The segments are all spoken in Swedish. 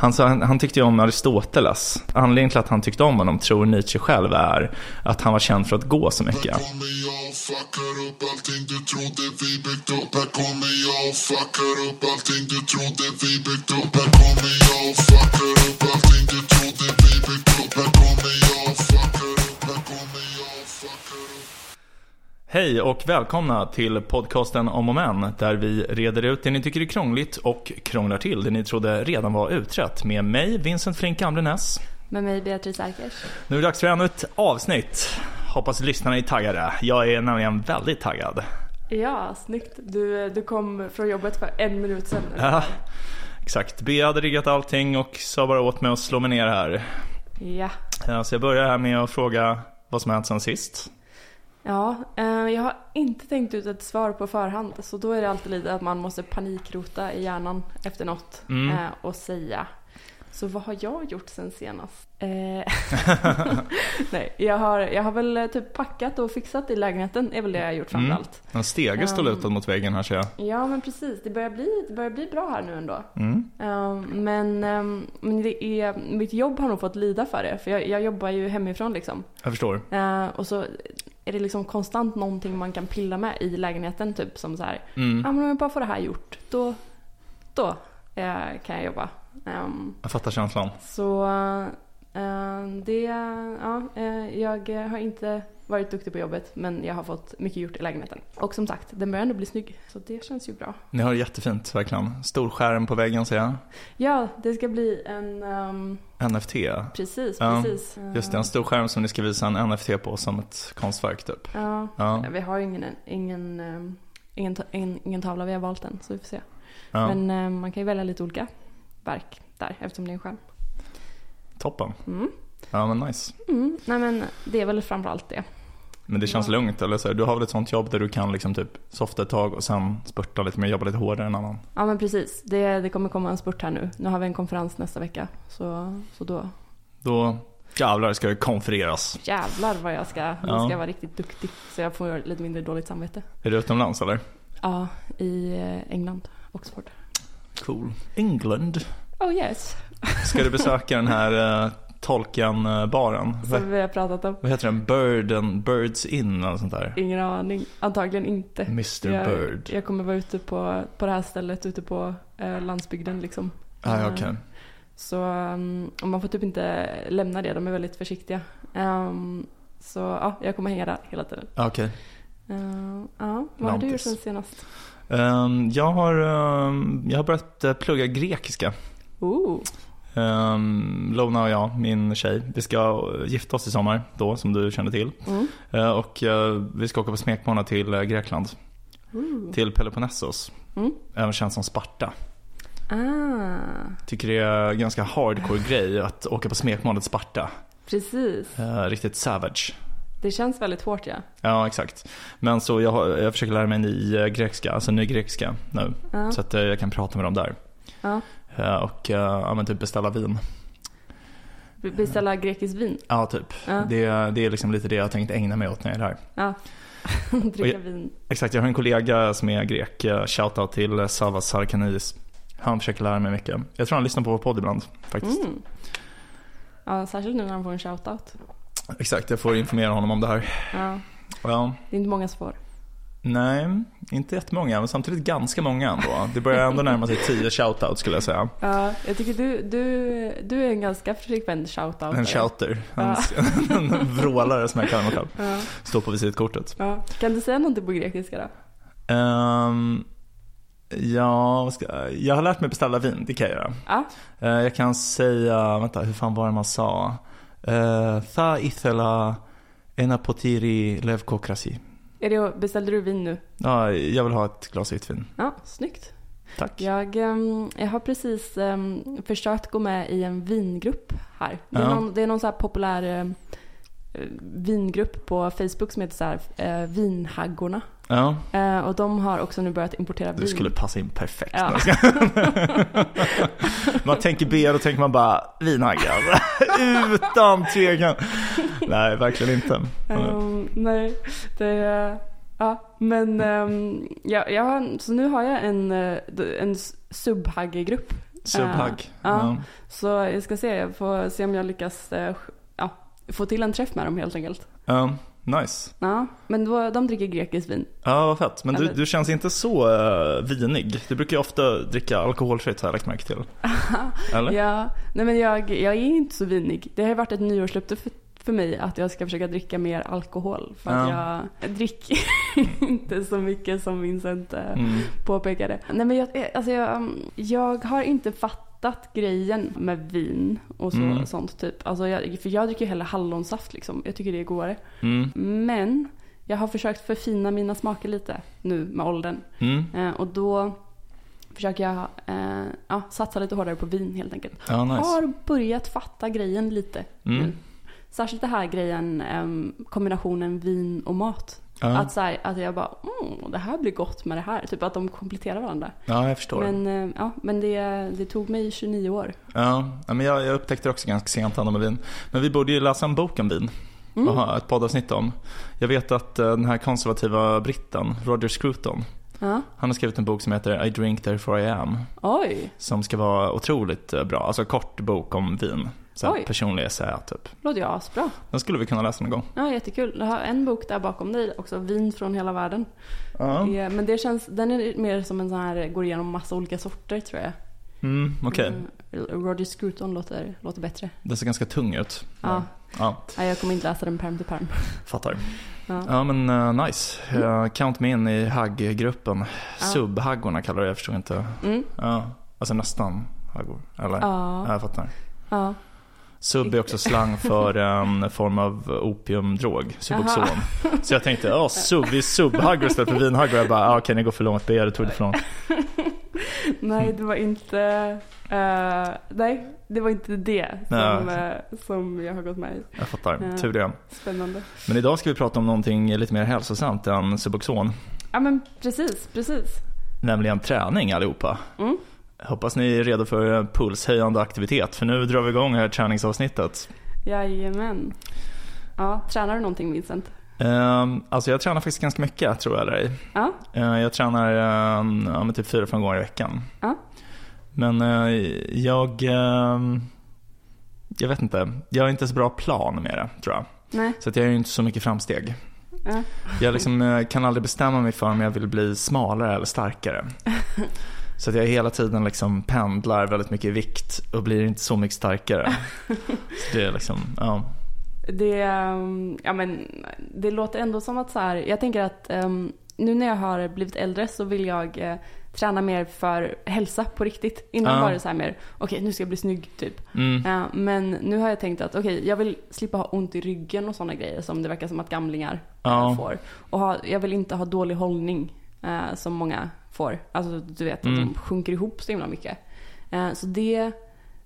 Han, sa, han, han tyckte ju om Aristoteles. Anledningen till att han tyckte om honom tror Nietzsche själv är att han var känd för att gå så mycket. Hej och välkomna till podcasten Om och Men där vi reder ut det ni tycker är krångligt och krånglar till det ni trodde redan var utrett med mig, Vincent Flink Amlenäs. Med mig Beatrice Erkers. Nu är det dags för ännu ett avsnitt. Hoppas lyssnarna är taggade. Jag är nämligen väldigt taggad. Ja, snyggt. Du, du kom från jobbet för en minut sedan. Ja, exakt. B hade riggat allting och sa bara åt mig att slå mig ner här. Ja. Ja, Så jag börjar här med att fråga vad som har hänt sen sist. Ja, eh, jag har inte tänkt ut ett svar på förhand. Så då är det alltid lite att man måste panikrota i hjärnan efter något Mm. eh, och säga. Så vad har jag gjort sen senast? Eh, Nej, jag har, jag har väl eh, typ packat och fixat i lägenheten. är väl det jag har gjort Mm. framförallt. En stege står Um. lutad mot väggen här ser jag. Ja, men precis. Det börjar bli, det börjar bli bra här nu ändå. Mm. Um, men, um, men det är, mitt jobb har nog fått lida för det. För jag, jag jobbar ju hemifrån liksom. Jag förstår. Uh, och så är det liksom konstant någonting man kan pilla med i lägenheten. Typ som så här, Mm. men om jag bara får det här gjort, då, då eh, kan jag jobba. Um, Jag fattar känslan. så det, ja, eh, jag har inte varit duktig på jobbet men jag har fått mycket gjort i lägenheten. Och som sagt, den börjar ändå bli snygg. Så det känns ju bra. Ni har det jättefint verkligen. Stor skärm på väggen ser jag. Ja, det ska bli en, um, NFT. precis, Ja, precis. Just det, en stor skärm som ni ska visa en NFT på som ett konstverk typ. Ja, Ja, vi har ingen, ingen, um, ingen, ingen, ingen tavla vi har valt än så vi får se. ja. Men man kan ju välja lite olika verk där eftersom det är en skärm. Toppen. Mm. Ja men nice. Mm. Nej men det är väl framförallt det. Men det känns Ja. lugnt eller så? Du har väl ett sånt jobb där du kan liksom typ softa ett tag och sen spurta lite mer, jobba lite hårdare än annan. Ja men precis, det, det kommer komma en spurt här nu. Nu har vi en konferens nästa vecka. Så, så då, Då jävlar ska det konfereras. jävlar vad jag ska, Ja. ska jag vara riktigt duktig. Så jag får lite mindre dåligt samvete. Är du utomlands eller? Ja, i eh, England, Oxford. Cool. England. Oh yes, Ska du besöka den här uh, Tolkien-baren? Vad, som vi har pratat om. vad heter den? Bird and Birds Inn eller sånt där? Ingen aning, antagligen inte. Mr Jag, Bird. jag kommer vara ute på, på det här stället ute på eh, landsbygden liksom. Ah, ja, Eh, okej. Så um, man får typ inte lämna det, de är väldigt försiktiga. Um, så ja, jag kommer hänga där hela tiden. Ah, Okej. Uh, ja, vad har du gjort sen senast? Ehm, jag, har, ehm, jag har börjat eh, plugga grekiska. Ooh. Um, Lona och jag, min tjej, vi ska gifta oss i sommar då som du kände till. Mm. Eh, och eh, vi ska åka på smekmånad till eh, Grekland, Ooh. till Peloponnesos. Mm. Även känt som Sparta. Ah, Tycker det är en ganska hardcore grej att åka på smekmånad till Sparta. precis. Eh, riktigt savage. Det känns väldigt hårt ja. Ja, exakt. Men så jag, jag försöker lära mig ny grekiska, alltså ny grekiska nu. Ja. Så att jag kan prata med dem där. ja. Eh, och eh, ja, men typ beställa vin. Be- Beställa grekiskt vin. Ja, typ. Ja. Det, det är liksom lite det jag tänkt ägna mig åt när jag är där. Ja. Dricka vin. Exakt, jag har en kollega som är grek. Eh, Shoutout till Savas Sarkanidis. Han försöker lära mig mycket. Jag tror han lyssnar på vår podd ibland faktiskt. Mm. Ja, särskilt nu när han får en shoutout. Exakt, jag får informera honom om det här. Ja, Ja, det är inte många som får. Nej, inte jättemånga, men samtidigt ganska många ändå. Det börjar ändå närma sig 10 shoutouts skulle jag säga. Ja, jag tycker du, du, du är en ganska frekvent shoutout. En shouter, en, en vrålare som jag kallar mig själv. Ja. Står på visitkortet. Ja. Kan du säga någonting på grekiska då? Ehm, ja, jag har lärt mig beställa vin, det kan jag göra. Ja. Eh, jag kan säga, vänta, hur fan var det man sa? Uh, Tha ithela enapotiri levkokrasi. Är det, beställde du vin nu? Ja, jag vill ha ett glas vitt vin. Ja, snyggt. Tack. Jag, ehm, jag har precis um, försökt gå med i en vingrupp här. Det är, Ja. någon, det är någon så populär ehm, eh, vingrupp på Facebook som heter så här, eh, Vinhaggorna. Ja, Eh, och de har också nu börjat importera vin. du skulle passa in perfekt. Ja. man tänker B, då tänker man bara vinhaggar. Utan tvekan. Nej, verkligen inte. Ehm, nej, det... Ja, men um, ja, har, så nu har jag en, eh, en subhaggegrupp Subhag. ja. Så jag ska se, jag får se om jag lyckas eh, ja, få till en träff med dem helt enkelt. Ja, nice. Ja, men då, de dricker grekiskt vin. Ja, vad fett. Men du, du känns inte så uh, vinig. Du brukar ju ofta dricka alkoholfritt har jag lagt märke till. Eller? Ja, nej men jag, jag är inte så vinig. Det har ju varit ett nyårslöfte för, för mig att jag ska försöka dricka mer alkohol. För att Ja. jag dricker inte så mycket som Vincent eh, Mm. påpekade. Nej men jag, alltså jag, jag har inte fattat grejen med vin och så, Mm. sånt typ. Alltså jag, för jag dricker hellre hallonsaft liksom. Jag tycker det är godare. Mm. Men jag har försökt förfina mina smaker lite nu med åldern. Mm. Eh, och då försöker jag eh, ja, satsa lite hårdare på vin helt enkelt. Ja, nice. Har börjat fatta grejen lite Mm. nu. Särskilt det här grejen, em, kombinationen vin och mat. Ja. Att, så här, att jag bara, mm, det här blir gott med det här. Typ att de kompletterar varandra. ja, jag förstår. Men, eh, ja, men det, det tog mig 29 år. Ja, men jag, jag upptäckte det också ganska sent hand med vin. Men vi borde ju läsa en bok om vin Mm. och ha ett poddavsnitt om. Jag vet att eh, den här konservativa britten, Roger Scruton, Ja. han har skrivit en bok som heter I drink therefore I am. Oj, Som ska vara otroligt eh, bra. Alltså kort bok om vin. Så här Oj. personlig essä typ. låter ju asbra. Den skulle vi kunna läsa någon gång. Ja, jättekul. Jag har en bok där bakom dig också, Vin från hela världen. Ja. Eh, Men det känns, den är mer som en sån här, går igenom massa olika sorter tror jag. Mm, Okej, Mm, Roger Scruton låter, låter bättre. den ser ganska tung ut. Ja. Ja, Nej, jag kommer inte läsa den perm till perm. fattar. Ja. Ja men eh, nice. Uh, count me in i hagg-gruppen. Ja. Subhaggorna kallar det, jag förstår inte. Mm. Ja, alltså nästan haggor. Eller? Ja. Ja, jag fattar. ja. Sub är också slang för en form av opiumdrog, Suboxon. Så jag tänkte, ja sub, vi är subhaggor istället för vinhaggor. Jag bara, okej ni går för långt, det tog det för långt. Nej, det var inte... eh, nej, det var inte det som, eh, som jag har gått med i. Jag fattar, tur det. Spännande. Men idag ska vi prata om någonting lite mer hälsosamt än Suboxon. Ja, men precis, precis. Nämligen träning allihopa. Mm. Hoppas ni är redo för pulshöjande aktivitet, för nu drar vi igång här träningsavsnittet. Jajamän. Ja, tränar du någonting Vincent? Um, alltså jag tränar faktiskt ganska mycket, tror jag eller ej. Ja, Eh, jag tränar um, ja, typ fyra, fem gånger i veckan. Ja. Men eh, jag, ehm, jag vet inte, jag har inte så bra plan med det tror jag. nej. Så att jag gör ju inte så mycket framsteg. Ja. Jag liksom, eh, kan aldrig bestämma mig för om jag vill bli smalare eller starkare. Så att jag hela tiden liksom pendlar väldigt mycket i vikt och blir inte så mycket starkare. Så det är liksom, ja. Det, ehm, ja, men, det låter ändå som att så här, jag tänker att ehm, nu när jag har blivit äldre så vill jag eh, träna mer för hälsa på riktigt. Innan var det så här mer, okej nu ska jag bli snygg typ. Mm, Ja, men nu har jag tänkt att okej, jag vill slippa ha ont i ryggen och sådana grejer som det verkar som att gamlingar eh, får. Och ha, jag vill inte ha dålig hållning eh, som många får. Alltså du vet att Mm. de sjunker ihop så himla mycket. Eh, så det,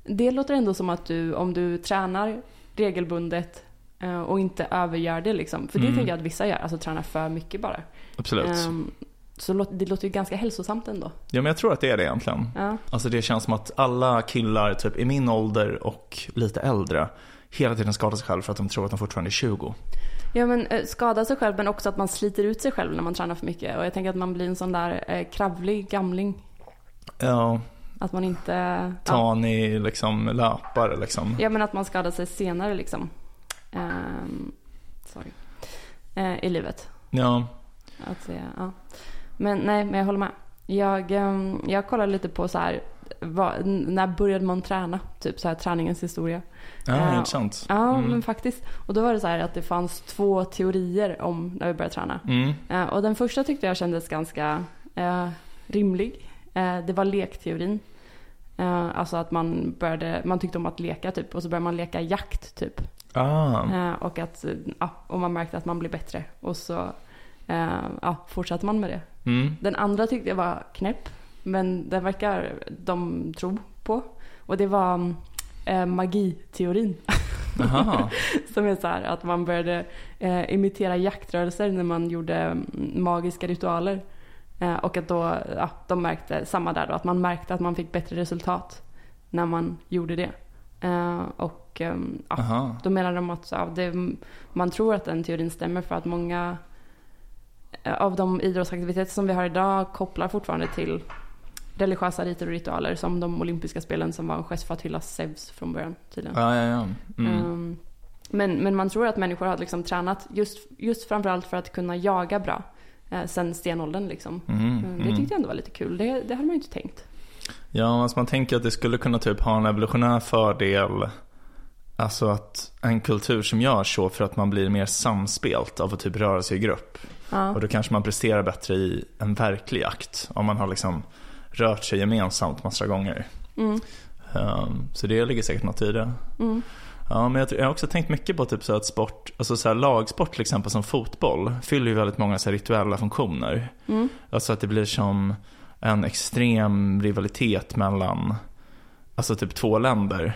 det låter ändå som att du, om du tränar regelbundet eh, och inte övergör det liksom. För det Mm. tänker jag att vissa gör, alltså tränar för mycket bara. absolut. Ehm, så det låter ju ganska hälsosamt ändå. Ja men jag tror att det är det egentligen. Ja. Alltså det känns som att alla killar typ i min ålder och lite äldre hela tiden skadar sig själv för att de tror att de fortfarande är 20. Ja men eh, skada sig själv men också att man sliter ut sig själv när man tränar för mycket. Och jag tänker att man blir en sån där eh, kravlig gamling. Ja, Att man inte... Ja, Tani liksom löpare liksom. ja men att man skadar sig senare liksom. Ehm, sorry. Eh, I livet. Ja, Att säga, ja. Men nej, men jag håller med. Jag, ehm, jag kollar lite på så här, vad, n- när började man träna? Typ så här träningens historia. ja Ja. intressant. Ja, Mm. men faktiskt. Och då var det så här att det fanns två teorier om när vi började träna. Mm. Eh, och den första tyckte jag kändes ganska eh, rimlig. Det var lekteorin. Alltså att man började, man tyckte om att leka typ och så började man leka jakt typ. Ah, och att, ja, och man märkte att man blev bättre. Och så ja, fortsatte man med det. mm. Den andra tyckte jag var knäpp. Men den verkar de tro på. Och det var eh, magiteorin. Som är så här att man började eh, imitera jaktrörelser när man gjorde mm, magiska ritualer. Eh, och att då, ja, de märkte, samma där då, att man märkte att man fick bättre resultat när man gjorde det. Eh, och ehm, ja, då menar de att ja, det, man tror att den teorin stämmer för att många eh, av de idrottsaktiviteter som vi har idag kopplar fortfarande till religiösa riter och ritualer som de olympiska spelen som var en gest för att hylla Zeus från början tydligen. Ja, ja, ja. Mm. Ehm, men, men man tror att människor har liksom tränat just, just framförallt för att kunna jaga bra. Eh, sen stenåldern liksom. Mm, Mm, Det mm. tyckte jag ändå var lite kul. Det, det hade man ju inte tänkt. Ja, alltså man tänker att det skulle kunna typ ha en evolutionär fördel. Alltså att en kultur som gör så för att man blir mer samspelt av att typ röra sig i grupp. Ja. Och då kanske man presterar bättre i en verklig jakt. Om man har liksom rört sig gemensamt massa gånger. Mm, Um, så det ligger säkert något i det. mm, Ja, men jag, jag har också tänkt mycket på typ så att sport, alltså så här lagsport till exempel som fotboll, fyller ju väldigt många så rituella funktioner. mm, Alltså att det blir som en extrem rivalitet mellan, alltså typ två länder.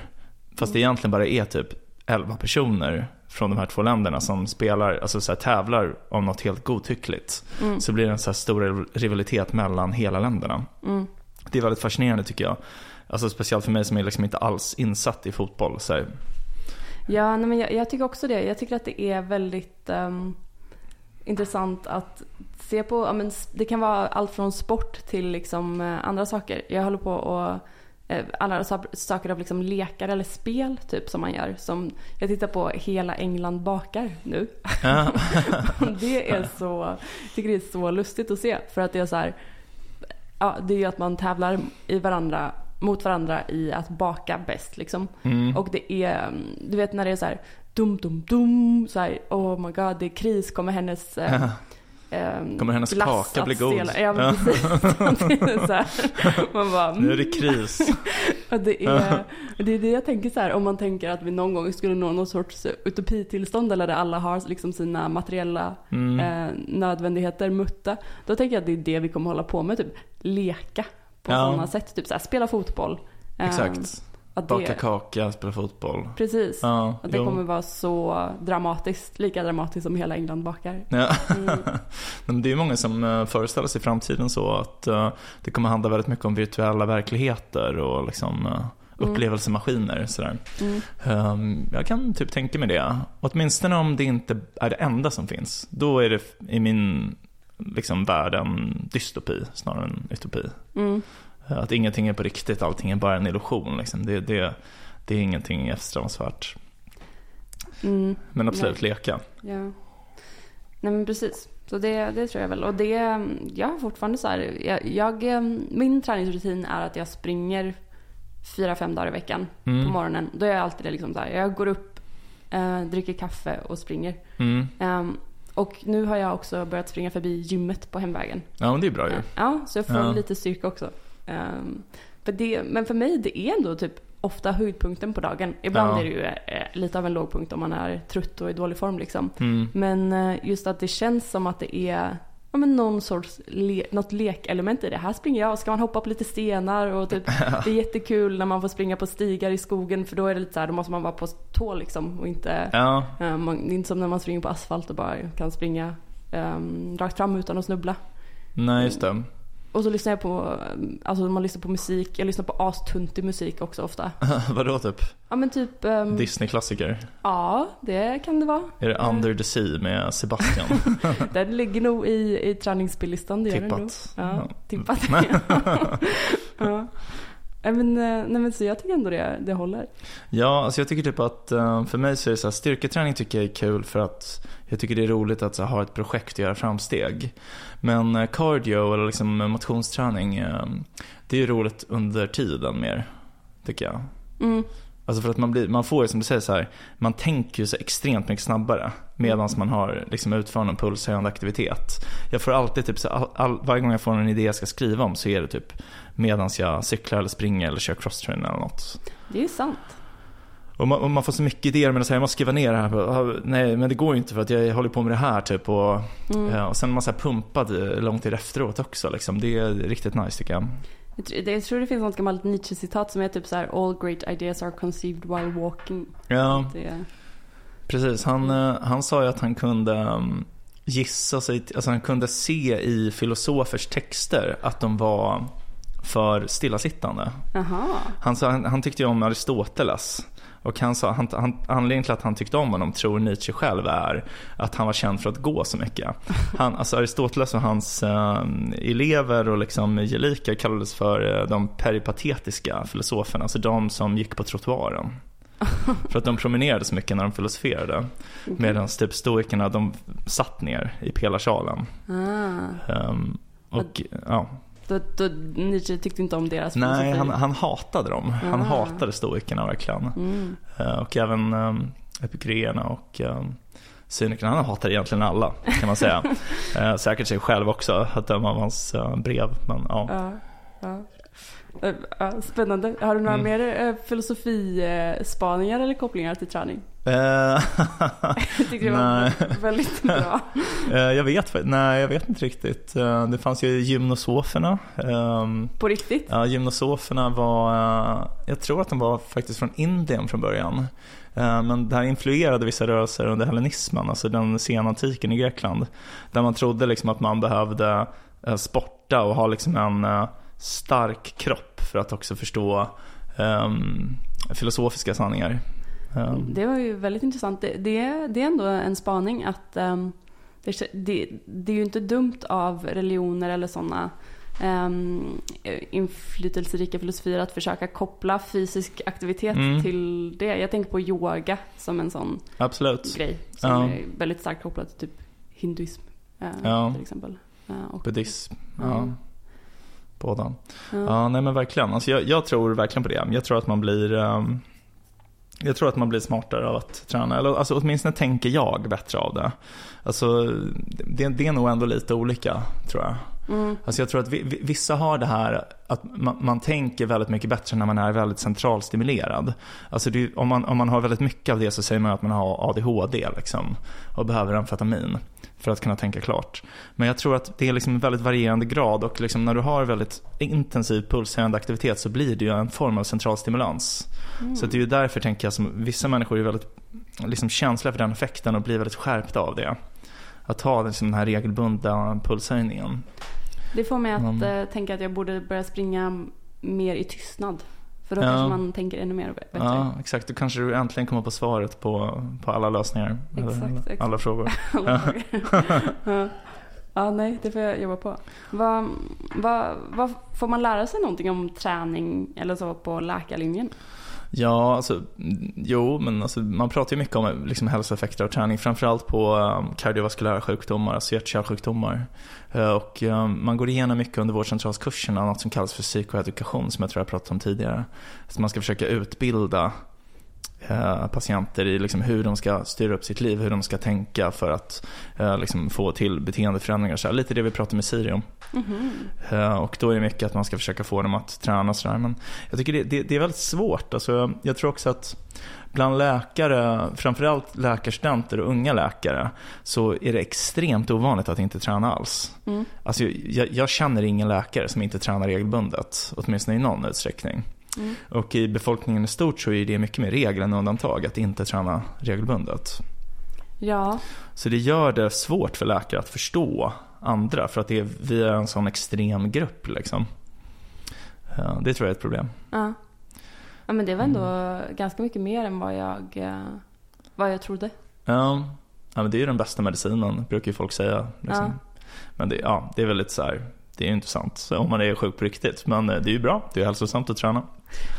Fast det egentligen bara är typ 11 personer från de här två länderna som spelar, alltså så här tävlar om något helt godtyckligt. mm, Så blir det en så stor rivalitet mellan hela länderna. Det är väldigt fascinerande tycker jag. Alltså speciellt för mig som är liksom inte alls insatt i fotboll. Så här. Ja, nej, men jag, jag tycker också det. Jag tycker att det är väldigt ehm, intressant att se på. Ja, men, det kan vara allt från sport till liksom, eh, andra saker. Jag håller på och eh, alla sa- saker av liksom lekar eller spel typ som man gör. Som, jag tittar på Hela England bakar nu. Ja. det är så, jag tycker det är så lustigt att se. För att det är så här, ja det är ju att man tävlar i varandra, mot varandra i att baka bäst liksom. Mm. Och det är, mm, du vet när det är så här dum dum dum, så här, oh my god det är kris, kommer hennes eh, ehm, Kommer hennes kaka bli god? Ja men precis. Här, man bara, Nu är det mm. kris. Och det, är, det är det jag tänker så här, om man tänker att vi någon gång skulle nå någon sorts utopitillstånd eller där alla har liksom sina materiella Mm. eh, nödvändigheter mutta. Då tänker jag att det är det vi kommer hålla på med, typ leka på Ja. sådana sätt. Typ så här, spela fotboll. Eh, Exakt. Att Baka det, kaka, spela fotboll. precis. Ja, Att det jo. kommer vara så dramatiskt, lika dramatiskt som hela England bakar. Ja. Mm. Det är många som eh, föreställer sig framtiden så att eh, det kommer handla väldigt mycket om virtuella verkligheter och liksom eh, Mm. upplevelsemaskiner. Sådär. Mm. Ehm, jag kan typ tänka mig det. Åtminstone om det inte är det enda som finns. Då är det i min liksom, värld en dystopi snarare än utopi. Mm. Eh, Att ingenting är på riktigt, allting är bara en illusion. Liksom. Det, det, det är ingenting eftersträvansvärt. Mm. Men absolut leka. Ja. Nej men precis. Så det, det tror jag väl. Och det, jag har fortfarande så här, jag, jag, min träningsrutin är att jag springer fyra, fem dagar i veckan Mm. på morgonen. Då är jag alltid det liksom så här, jag går upp, eh, dricker kaffe och springer. Mm. Ehm, och nu har jag också börjat springa förbi gymmet på hemvägen. Ja, men det är bra ju. Ja, så jag får Ja. lite styrka också. Ehm, för det, men för mig, det är ändå typ ofta höjdpunkten på dagen. Ibland Ja. är det ju eh, lite av en lågpunkt om man är trött och i dålig form liksom. Mm. Men eh, just att det känns som att det är ja, men någon sorts le- något lekelement i det. Här springer jag och ska man hoppa på lite stenar och typ, det är jättekul när man får springa på stigar i skogen för då är det lite så här, då måste man vara på tå liksom och inte, Ja, eh, man, inte som när man springer på asfalt och bara kan springa um, rakt fram utan att snubbla. nej just det. Och så lyssnar jag på, eh, alltså man lyssnar på musik, jag lyssnar på astuntig musik också ofta. Vadå typ? Ja men typ, ehm, Disney-klassiker? ja det kan det vara. Är det Under the Sea med Sebastian? Den ligger nog i, i träningsspellistan, det gör den nog. Tippat. Ja, tippat. ja. Nej, men, eh, nej men så jag tycker ändå det, det håller. Ja, alltså jag tycker typ att eh, för mig så är det så här, styrketräning tycker jag är kul för att jag tycker det är roligt att här, ha ett projekt och göra framsteg. Men eh, cardio eller liksom motionsträning, eh, det är ju roligt under tiden mer, tycker jag. Mm. Alltså för att man, blir, man får ju som du säger så här, man tänker ju så extremt mycket snabbare medan man har liksom utför någon pulshöjande aktivitet. Jag får alltid typ så all, all, varje gång jag får en idé jag ska skriva om så är det typ medan jag cyklar eller springer eller kör crosstrainer eller något. Det är ju sant. Och man, och man får så mycket idéer men så här, jag måste skriva ner det här. Ah, Nej men det går ju inte för att jag håller på med det här typ. Och, Mm. ja, och sen är man så här pumpad eh, lång tid efteråt också liksom. Det är riktigt nice tycker jag. Jag tror, det, finns något gammalt Nietzsche-citat som är typ så här: All great ideas are conceived while walking. Ja, Det, precis. Han, eh, han sa ju att han kunde um, gissa sig, alltså han kunde se i filosofers texter att de var för stillasittande. Jaha. Han, sa, han, han tyckte ju om Aristoteles. Och han sa, han, han, anledningen till att han tyckte om honom, tror Nietzsche själv, är att han var känd för att gå så mycket. Han, alltså Aristoteles och hans eh, elever och liksom gelikar kallades för eh, de peripatetiska filosoferna, alltså de som gick på trottoaren. För att de promenerade så mycket när de filosoferade. Medan typ stoikerna, de satt ner i pelarsalen. Ah. Ehm, och ja, Då, då, Nietzsche tyckte inte om deras nej, filosofi. han, han hatade dem. Han Ah. hatade stoikerna verkligen. Mm. Eh, Och även um, epikureerna och um, cynikerna. Han hatar egentligen alla kan man säga. Eh, säkert sig själv också att döma av hans eh, brev. Men, ja. Ja, ja. Ja, spännande. Har du några Mm. mer filosofispaningar eller kopplingar till träning? Eh, Jag tyckte det var väldigt bra. eh, jag vet nej jag vet inte riktigt. Eh, Det fanns ju gymnosoferna. Ehm, På riktigt? Ja, gymnosoferna var, eh, jag tror att de var faktiskt från Indien från början. Eh, Men det här influerade vissa rörelser under hellenismen, alltså den sena antiken i Grekland. Där man trodde liksom att man behövde eh, sporta och ha liksom en eh, stark kropp för att också förstå ehm, filosofiska sanningar. Ehm, Det var ju väldigt intressant. Det, det, är- det är ändå en spaning att ehm, det, det, är ju inte dumt av religioner eller sådana um, inflytelserika filosofier att försöka koppla fysisk aktivitet Mm. till det. Jag tänker på yoga som en sån Absolut. grej som Ja. är väldigt starkt kopplad till typ hinduism eh, Ja. till exempel. Eh, och, Buddhism. Ja. Båda. ja. Nej men verkligen. Alltså jag, jag tror verkligen på det. Jag tror att man blir ehm, jag tror att man blir smartare av att träna. Eller alltså, åtminstone tänker jag bättre av det. Alltså, det, det är nog ändå lite olika, tror jag. Mm. Alltså jag tror att vi, vi- vissa har det här att man, man tänker väldigt mycket bättre när man är väldigt centralstimulerad. Alltså det, om, man, om man har väldigt mycket av det så säger man att man har ADHD liksom, och behöver amfetamin för att kunna tänka klart. Men jag tror att det är liksom en väldigt varierande grad och liksom när du har väldigt intensiv pulshöjande aktivitet så blir det ju en form av centralstimulans. Mm. Så det är ju därför tänker jag som vissa människor är väldigt liksom känsliga för den effekten och blir väldigt skärpta av det. Att ha liksom den här regelbundna pulshöjningen. Det får mig att Mm. tänka att jag borde börja springa mer i tystnad. För då Ja. kanske man tänker ännu mer bättre. Ja, exakt. Då kanske du äntligen kommer på svaret på, på alla lösningar. Eller Exakt, alla, exakt. alla frågor. Alla frågor. ja. ja, nej, det får jag jobba på. Vad, vad, vad, får man lära sig någonting om träning eller så på läkarlinjen? Ja, alltså, jo, men alltså, man pratar ju mycket om liksom, hälsoeffekter av träning. Framförallt på um, kardiovaskulära sjukdomar, alltså hjärt-kärlsjukdomar. Uh, och um, man går igenom mycket under vårdcentralskurserna, något som kallas för psykoedukation, som jag tror jag pratat om tidigare. att man ska försöka utbilda patienter i liksom hur de ska styra upp sitt liv, hur de ska tänka för att eh, liksom få till beteendeförändringar. Så här, lite det vi pratade med Siri om. Mhm. Eh, Och då är det mycket att man ska försöka få dem att träna och sådär. Men jag tycker det, det, det är väldigt svårt. Alltså, jag tror också att bland läkare, framförallt läkarstudenter och unga läkare, så är det extremt ovanligt att inte träna alls. Mm. Alltså, jag, jag känner ingen läkare som inte tränar regelbundet, åtminstone i någon utsträckning. Mm. Och i befolkningen i stort så är det mycket mer regel än undantag att inte träna regelbundet. Ja, Så det gör det svårt för läkare att förstå andra för att det är, vi är en sån extrem grupp liksom. Ja, Det tror jag är ett problem. ja. ja men det var ändå Mm. ganska mycket mer än vad jag, eh, vad jag trodde. Ja, ja men det är ju den bästa medicinen brukar ju folk säga. Liksom. Men det, ja, det är väldigt så här, det är ju inte sant om man är sjuk på riktigt. Men eh, det är ju bra, det är hälsosamt att träna.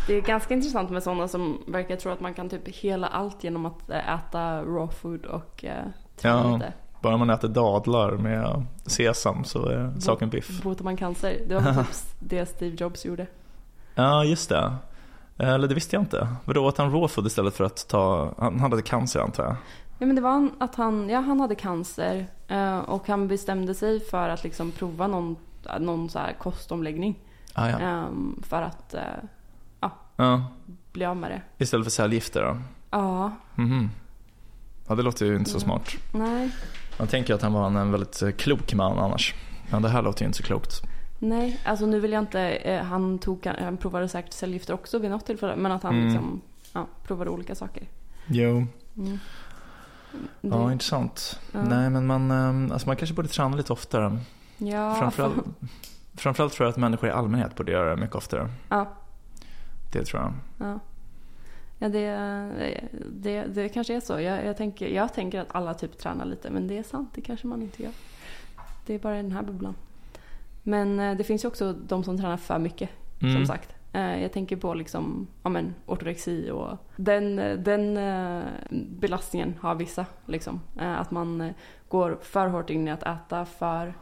Det är ganska intressant med sådana som verkar tro att man kan typ hela allt genom att eh, äta raw food och eh, träna Ja. lite. Bara man äter dadlar med sesam så är saken biff. Botar man cancer. Det var typ det Steve Jobs gjorde. Ja, just det. Eller det visste jag inte. Vadå, åt han raw food istället för att ta, han hade cancer antar jag? Ja, men det var att han, ja, han hade cancer eh, och han bestämde sig för att liksom prova någon, någon så här kostomläggning. Ah, ja. ehm, för att eh, ja. bli av med det. Istället för cellgifter då? Ja, Mhm. Ja, det låter ju inte så Mm. smart. nej, Man tänker att han var en väldigt eh, klok man annars. Men det här låter ju inte så klokt. nej. Alltså nu vill jag inte, eh, han, tog, han provade säkert cellgifter också vid något tillfälle. Men att han Mm. liksom, ja, provade olika saker. Jo, Mm. ja intressant. Ja. Nej men man, alltså man kanske borde träna lite oftare. Ja, Framförallt, för- Framförallt tror jag att människor i allmänhet borde göra det mycket oftare. Ja. Det tror jag. Ja, ja det, det, det kanske är så. Jag, jag, tänker, jag tänker att alla typ tränar lite, men det är sant. Det kanske man inte gör. Det är bara i den här bubblan. Men eh, det finns ju också de som tränar för mycket, som Mm. sagt. Eh, Jag tänker på liksom, ja men, ortorexi och den, den eh, belastningen har vissa. Liksom. Att man går för hårt in i att äta för,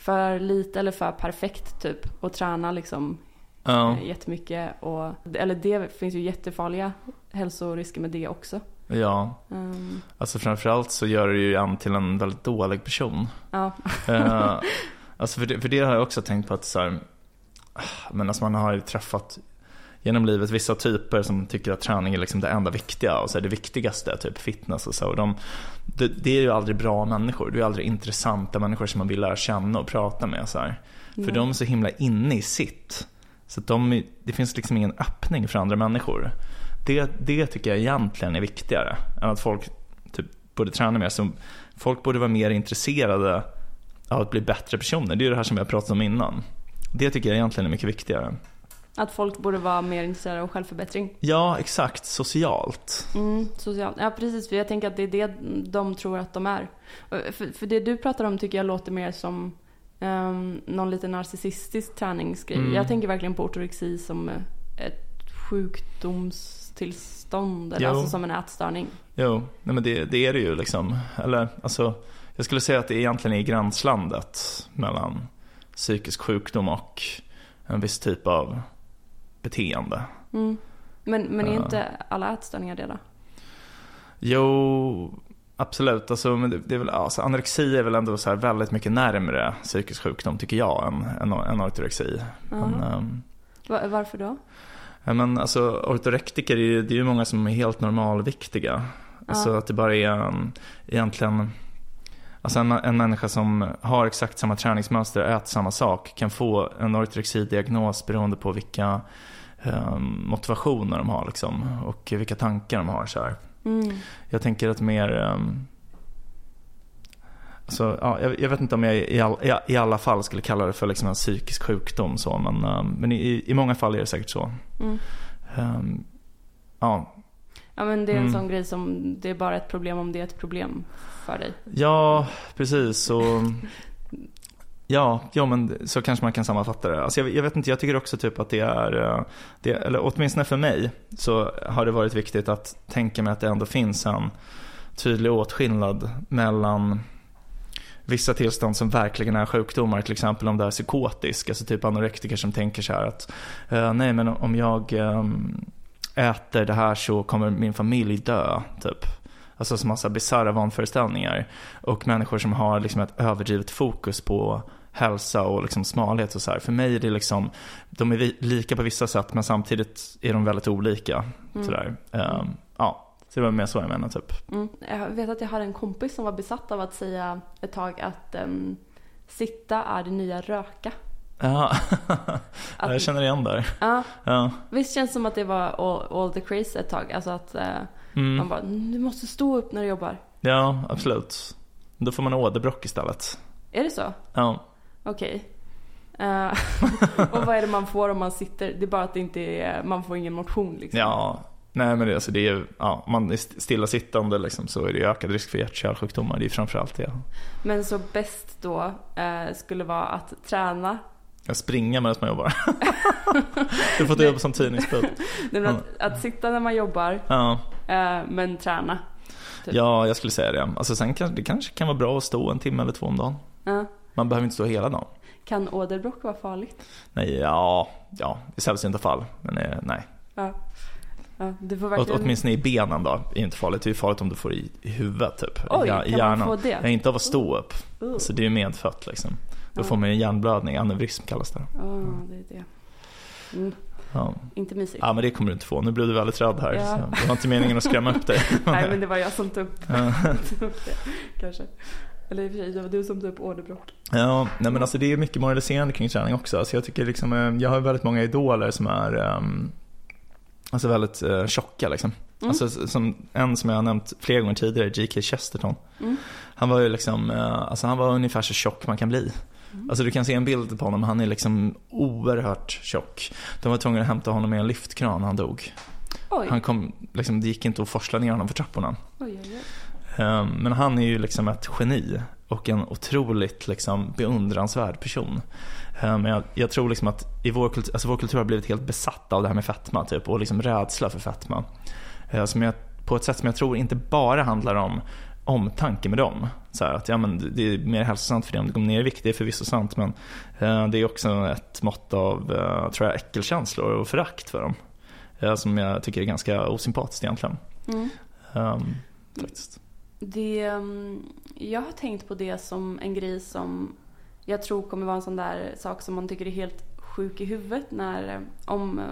för lite eller för perfekt typ. Och träna liksom Ja, eh, jättemycket. Och, eller det finns ju jättefarliga hälsorisker med det också. ja. Um, Alltså framförallt så gör det ju en till en väldigt dålig person. ja, Eh, alltså för det, för det har jag också tänkt på att så här, ah, men alltså man har ju träffat genom livet vissa typer som tycker att träning är liksom det enda viktiga och så är det viktigaste, typ fitness och så. Och de, det, det är ju aldrig bra människor, det är ju aldrig intressanta människor som man vill lära känna och prata med. Så här. För Nej. de är så himla inne i sitt. Så de, det finns liksom ingen öppning för andra människor. Det, det tycker jag egentligen är viktigare än att folk typ borde träna mer. Så folk borde vara mer intresserade av att bli bättre personer. Det är ju det här som jag pratat om innan. Det tycker jag egentligen är mycket viktigare. Att folk borde vara mer intresserade av självförbättring. Ja, exakt. Socialt. Mm, socialt. Ja, precis. För jag tänker att det är det de tror att de är. För, för det du pratar om tycker jag låter mer som um, någon lite narcissistisk träningsgrej. Mm. Jag tänker verkligen på ortorexi som eh, ett sjukdomstillstånd. Eller Jo. alltså som en ätstörning. Jo, nej men det, det är det ju liksom. Eller alltså, jag skulle säga att det egentligen är i gränslandet mellan psykisk sjukdom och en viss typ av beteende. Mm. Men, men är Ja. inte alla ätstörningar det då? Jo, absolut. Alltså, men det, det är väl, alltså, anorexi är väl ändå så väldigt mycket närmre psykisk sjukdom tycker jag än, än, än ortorexi. Men, Va- Varför då? ja, men alltså, ortorektiker är ju, det är ju många som är helt normalviktiga. Alltså att det bara är en, egentligen Alltså en, en människa som har exakt samma träningsmönster och äter samma sak kan få en ortorexidiagnos beroende på vilka ehm, motivationer de har liksom, och vilka tankar de har. Så här. Mm. Jag tänker att mer... Um, alltså, ja, jag, jag vet inte om jag i, all, i, i alla fall skulle kalla det för liksom en psykisk sjukdom. Så, men um, men i, i många fall är det säkert så. Mm. Um, ja, Ja men det är en Mm. sån grej som, det är bara ett problem om det är ett problem för dig. ja, precis. Så, ja, ja, men så kanske man kan sammanfatta det. Alltså, jag, jag vet inte, jag tycker också typ att det är, eh, det, eller åtminstone för mig, så har det varit viktigt att tänka mig att det ändå finns en tydlig åtskillnad mellan vissa tillstånd som verkligen är sjukdomar, till exempel om det är psykotisk, alltså typ anorektiker som tänker så här att eh, nej men om jag ehm, äter det här så kommer min familj dö, typ. Alltså så massa bisarra vanföreställningar. Och människor som har liksom ett överdrivet fokus på hälsa och liksom smalhet och så här. För mig är det liksom, de är lika på vissa sätt men samtidigt är de väldigt olika. Mm. Sådär. Ehm, ja, så det var mer så jag menar typ. Mm. Jag vet att jag hade en kompis som var besatt av att säga ett tag att ehm, sitta är det nya röka. Ja, Att, jag känner igen där. ja, Ja. visst känns det som att det var all, all the craze ett tag. Alltså att eh, man Mm. bara, du måste stå upp när du jobbar. ja, absolut. Då får man åderbråck istället. Är det så? Ja. Okej. Eh, och vad är det man får om man sitter? Det är bara att det inte är, man får ingen motion liksom. Ja, nej men det, alltså det är ja, man är st- stillasittande liksom, så är det ökad risk för hjärt-kärlsjukdomar. Det är framförallt det. Men så bäst då eh, skulle vara att träna. Jag springer medan man jobbar. du får inte jobba som tidningsbud. Att, att sitta när man jobbar, Ja. eh, men träna. Typ. ja, jag skulle säga det. Alltså sen kanske det kanske kan vara bra att stå en timme eller två om dagen. Ja. Man behöver inte stå hela dagen. Kan åderbråck vara farligt? Nej, ja, ja, i sällsynta fall. Men eh, nej. Ja. ja du får Åt, verkligen... åtminstone i benen då, är inte farligt. Det är farligt om du får i, i huvudet typ. Oj, I, kan i man hjärnan. få det? Nej, inte av att stå upp. Uh. Så det är ju medfött liksom. Då får man en hjärnblödning, aneurysm kallas det. Ja, det är det. Mm, Ja. inte mysigt. ja, men det kommer du inte få. Nu blev du väldigt rädd här. Ja. Det var inte meningen att skrämma upp dig. Nej, men det var jag som tog upp, tog upp det. Kanske. Eller i och för sig, det var du som tog upp åderbråck. Ja, nej men alltså det är mycket moraliserande kring träning också. Alltså jag tycker liksom, eh, jag har väldigt många idoler som är ehm, Alltså väldigt uh, tjocka liksom. Mm. Alltså som en som jag har nämnt flera gånger tidigare, J.K. Chesterton. Mm. Han var ju liksom, eh, alltså han var ungefär så tjock man kan bli. Alltså du kan se en bild på honom, han är liksom oerhört tjock. De var tvungna att hämta honom med en lyftkran när han dog. Oj, Han kom, liksom, det gick inte att forsla ner honom för trapporna. oj, oj. Ehm, Men han är ju liksom ett geni och en otroligt liksom beundransvärd person. Ehm, Men jag, jag tror liksom att i vår, kultur, alltså vår kultur har blivit helt besatt av det här med fetma typ, och liksom rädsla för fetma. Ehm, Som jag, på ett sätt som jag tror inte bara handlar om omtanke med dem. Så att ja, men det- är mer hälsosamt för dig om du går ner i vikt, det är förvisso sant men eh, det är också ett mått av eh, tror jag, äckelkänslor och förakt för dem. Eh, som jag tycker är ganska osympatiskt egentligen. Mm. Ehm, faktiskt. Det, mm, jag har tänkt på det som en grej som jag tror kommer vara en sån där sak som man tycker är helt sjuk i huvudet när eh, om eh,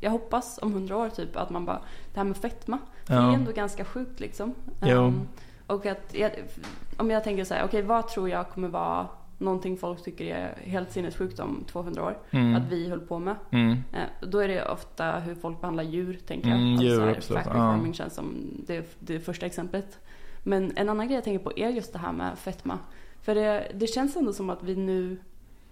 jag hoppas om hundra år typ att man bara, det här med fetma, för det är Ja. ändå ganska sjukt liksom. Jo. Och att jag, om jag tänker så här, okej vad tror jag kommer vara någonting folk tycker är helt sinnessjukt om 200 år, Mm. att vi höll på med. Mm. Eh, Då är det ofta hur folk behandlar djur, tänker jag. Mm, alltså, djur, så här, absolut. factory Ja. känns som det, det första exemplet. Men en annan grej jag tänker på är just det här med fetma. För det, det känns ändå som att vi nu,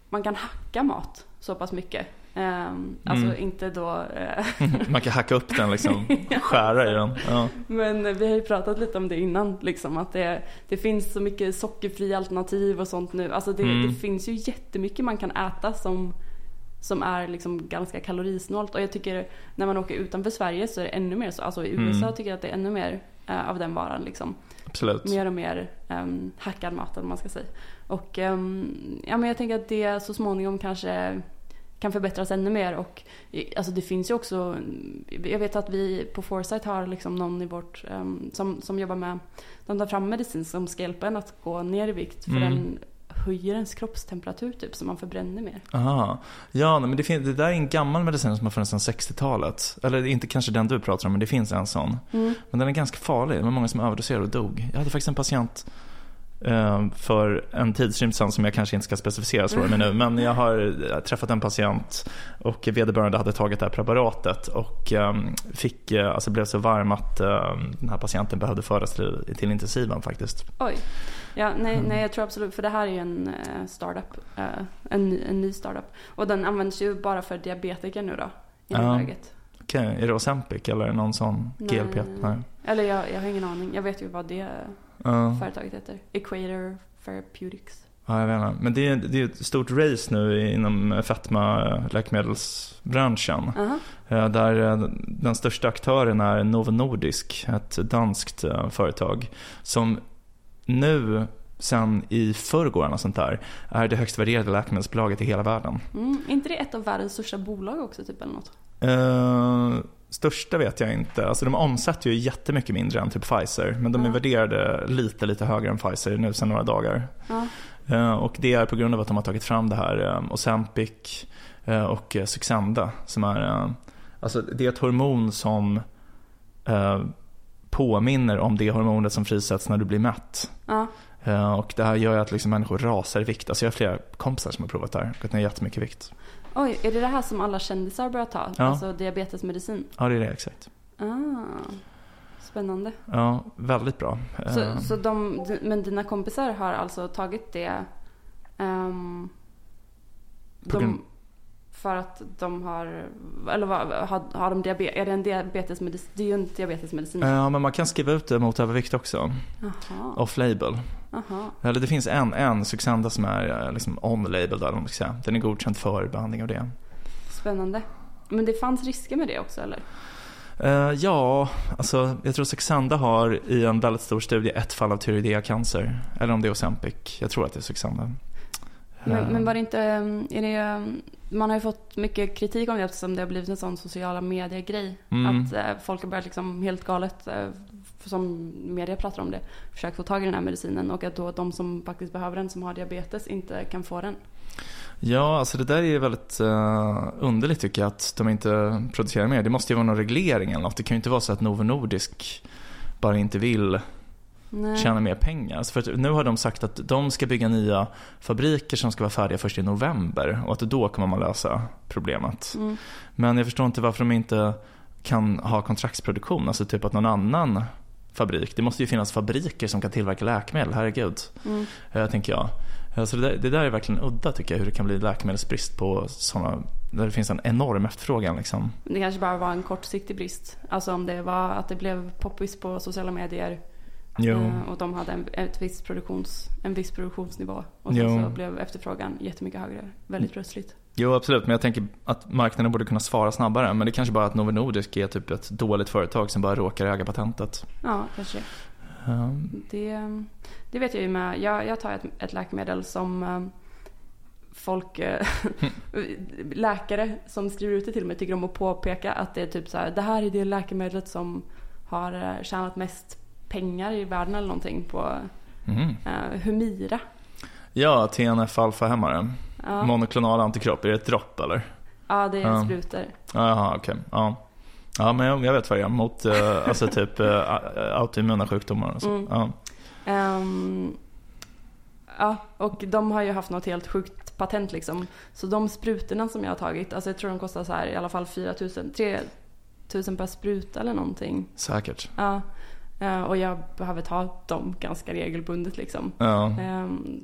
man kan hacka mat så pass mycket. Ehm, alltså Mm. inte då, eh, Man kan hacka upp den liksom, skära i den. Ja. men vi har ju pratat lite om det innan, liksom att det, det finns så mycket sockerfria alternativ och sånt nu. Alltså det, Mm. det finns ju jättemycket man kan äta som, som är liksom ganska kalorisnålt. Och jag tycker när man åker utanför Sverige så är det ännu mer så. Alltså i Mm. USA tycker jag att det är ännu mer eh, av den varan liksom. Absolut. Mer och mer um, hackad mat eller man ska säga. Och ehm, ja, men jag tänker att det så småningom kanske kan förbättras ännu mer. Och alltså det finns ju också, jag vet att vi på Foresight har liksom någon i vårt, ehm, som, som jobbar med, de tar fram medicin som ska hjälpa en att gå ner i vikt. För Mm. den höjer ens kroppstemperatur typ så man förbränner mer. Aha. Ja, men det, finns, det där är en gammal medicin som har funnits sedan 60-talet. Eller inte kanske den du pratar om, men det finns en sån. Mm. Men den är ganska farlig. Det var många som överdoserade och dog. Jag hade faktiskt en patient för en tidsrymd sedan som jag kanske inte ska specificera så med nu. Men jag har eh, träffat en patient och vederbörande hade tagit det här preparatet och eh, fick, eh, alltså blev så varm att eh, den här patienten behövde föras till, till intensiven faktiskt. Oj. Ja, nej, nej, jag tror absolut, för det här är ju en eh, startup. eh, en, ny- en ny startup. Och den används ju bara för diabetiker nu då, i Ja. nuläget. Okej, är det Ozempic eller är det någon sån Nej. GLP? Nej. Eller jag, jag har ingen aning. Jag vet ju vad det Ja. företaget heter. Equator Therapeutics. Ja, jag vet inte. Men det är, det är ett stort race nu inom fetma-läkemedelsbranschen. Aha. Eh, Där eh, den största aktören är Novo Nordisk, ett danskt eh, företag. Som nu, sen i förrgår och sånt där, är det högst värderade läkemedelsbolaget i hela världen. Mm, är inte det ett av världens största bolag också typ eller något? Eh, största vet jag inte. Alltså de omsätter ju jättemycket mindre än typ Pfizer. Men de är Ja. värderade lite, lite högre än Pfizer nu sedan några dagar. Eh, Och det är på grund av att de har tagit fram det här eh, Ozempic eh, och eh, Suxenda som är, alltså det är ett hormon som påminner om det hormonet som frisätts när du blir mätt. Och det här gör ju att liksom människor rasar i vikt. Alltså jag har flera kompisar som har provat det här, gått ner jättemycket vikt. Oj, är det det här som alla kändisar börjar ta? Ja. Alltså diabetesmedicin? Ja, det är det exakt. Ah, spännande. Ja, väldigt bra. Eh, Så, så de, men dina kompisar har alltså tagit det grund- de, för att de har, eller vad, har, har de diabetes, är det en diabetesmedicin? Det är ju en diabetesmedicin. Ja, men man kan skriva ut det mot övervikt också. Jaha, Off-label. Jaha. Eller det finns en, en Suxenda som är eh, liksom on-label där, man ska säga. Den är godkänd för behandling av det. Spännande. Men det fanns risker med det också eller? Eh, ja, alltså jag tror Suxenda har i en väldigt stor studie ett fall av tyroideacancer. Eller om det är Ozempic. Jag tror att det är Suxenda. Men, Eh, men var det inte, är det, man har ju fått mycket kritik om det eftersom det har blivit en sån sociala medier-grej. Mm. Att folk har börjat liksom helt galet, som media pratar om det, försökt få tag i den här medicinen och att då de som faktiskt behöver den, som har diabetes, inte kan få den. Ja, alltså det där är väldigt uh, underligt tycker jag att de inte producerar mer. Det måste ju vara någon reglering eller något. Det kan ju inte vara så att Novo Nordisk bara inte vill Nej. tjäna mer pengar. Alltså för nu har de sagt att de ska bygga nya fabriker som ska vara färdiga först i november och att då kommer man lösa problemet. Mm. Men jag förstår inte varför de inte kan ha kontraktsproduktion, alltså typ att någon annan fabrik, det måste ju finnas fabriker som kan tillverka läkemedel, herregud, Mm. eh, tänker jag. Alltså det, där, det där är verkligen udda tycker jag, hur det kan bli läkemedelsbrist på sådana, där det finns en enorm efterfrågan liksom. Det kanske bara var en kortsiktig brist. Alltså om det var att det blev poppis på sociala medier Jo, eh, och de hade en, ett viss produktions, en viss produktionsnivå. Och sen Jo. så blev efterfrågan jättemycket högre. Väldigt plötsligt. Jo absolut, men jag tänker att marknaden borde kunna svara snabbare. Men det kanske bara att Novo Nordisk är typ ett dåligt företag som bara råkar äga patentet. Ja, kanske det. Um, Det, det vet jag ju med. Jag, jag tar ett, ett läkemedel som eh, folk, eh, läkare som skriver ut det till mig tycker om att påpeka att det är typ så här, det här är det läkemedlet som har eh, tjänat mest pengar i världen eller någonting på mhm. eh, Humira. Ja, TNF-alfa-hämmare. Ja, Monoklonal antikropp, är det ett dropp eller? ja det är Ja. sprutor. Jaha, okej. Ja. ja, men jag, jag vet vad det är. Mot eh, alltså typ uh, autoimmuna sjukdomar och så. Mm. Ja. Ehm, ja, och de har ju haft något helt sjukt patent liksom. Så de sprutorna som jag har tagit, alltså jag tror de kostar så här i alla fall 4 000, 3 000 per spruta eller någonting. Säkert. Ja. Eh, och jag behöver ta dem ganska regelbundet liksom. Ja. Ehm,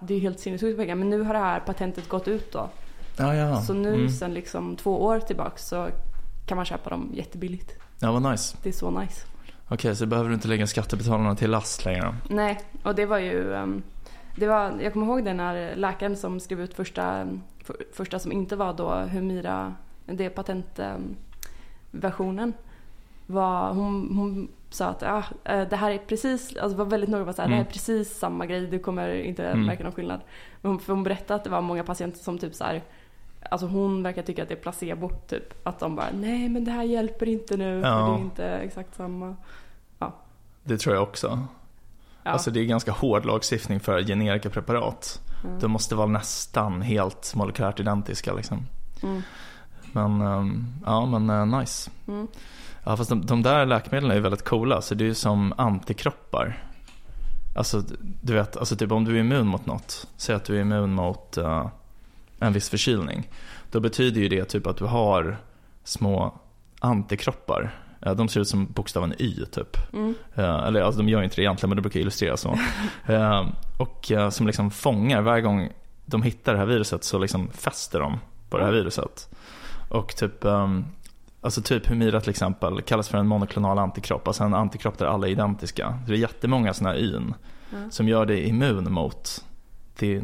det är helt sinnessjukt pengar. Men nu har det här patentet gått ut då. Ja, ja. Så nu Mm. sen liksom två år tillbaks så kan man köpa dem jättebilligt. Ja, vad nice. Det är så nice. Okej, så behöver du inte lägga skattebetalarna till last längre. Nej, och det var ju... ehm, det var, jag kommer ihåg det när läkaren som skrev ut första, för, första som inte var då Humira, det patentversionen. Var, hon, hon sa att ah, eh, det här är precis, alltså var väldigt noga med att säga, det här är Mm. precis samma grej, du kommer inte Mm. märka någon skillnad. Hon, för hon berättade att det var många patienter som typ så här, alltså hon verkar tycka att det är placebo typ. Att de bara, nej men det här hjälper inte nu, för Ja. det är inte exakt samma. Det tror jag också. Ja. Alltså det är ganska hård lagstiftning för generika preparat. Mm. De måste vara nästan helt molekylärt identiska liksom. Mm. Men, ehm, ja men eh, nice. Mm. Ja fast de, de där läkemedlen är ju väldigt coola, så det är ju som antikroppar. Alltså du vet, alltså typ om du är immun mot något, säg att du är immun mot eh, en viss förkylning. Då betyder ju det typ att du har små antikroppar. Eh, de ser ut som bokstaven Y typ. Mm. Eh, eller alltså, de gör inte det egentligen men det brukar illustreras så. Eh, och som liksom fångar varje gång de hittar det här viruset så liksom fäster de på det här viruset. Och typ, ehm, alltså typ Humira till exempel kallas för en monoklonal antikropp, alltså en antikropp där alla är identiska. Så det är jättemånga sådana här yn Ja. som gör dig immun mot det,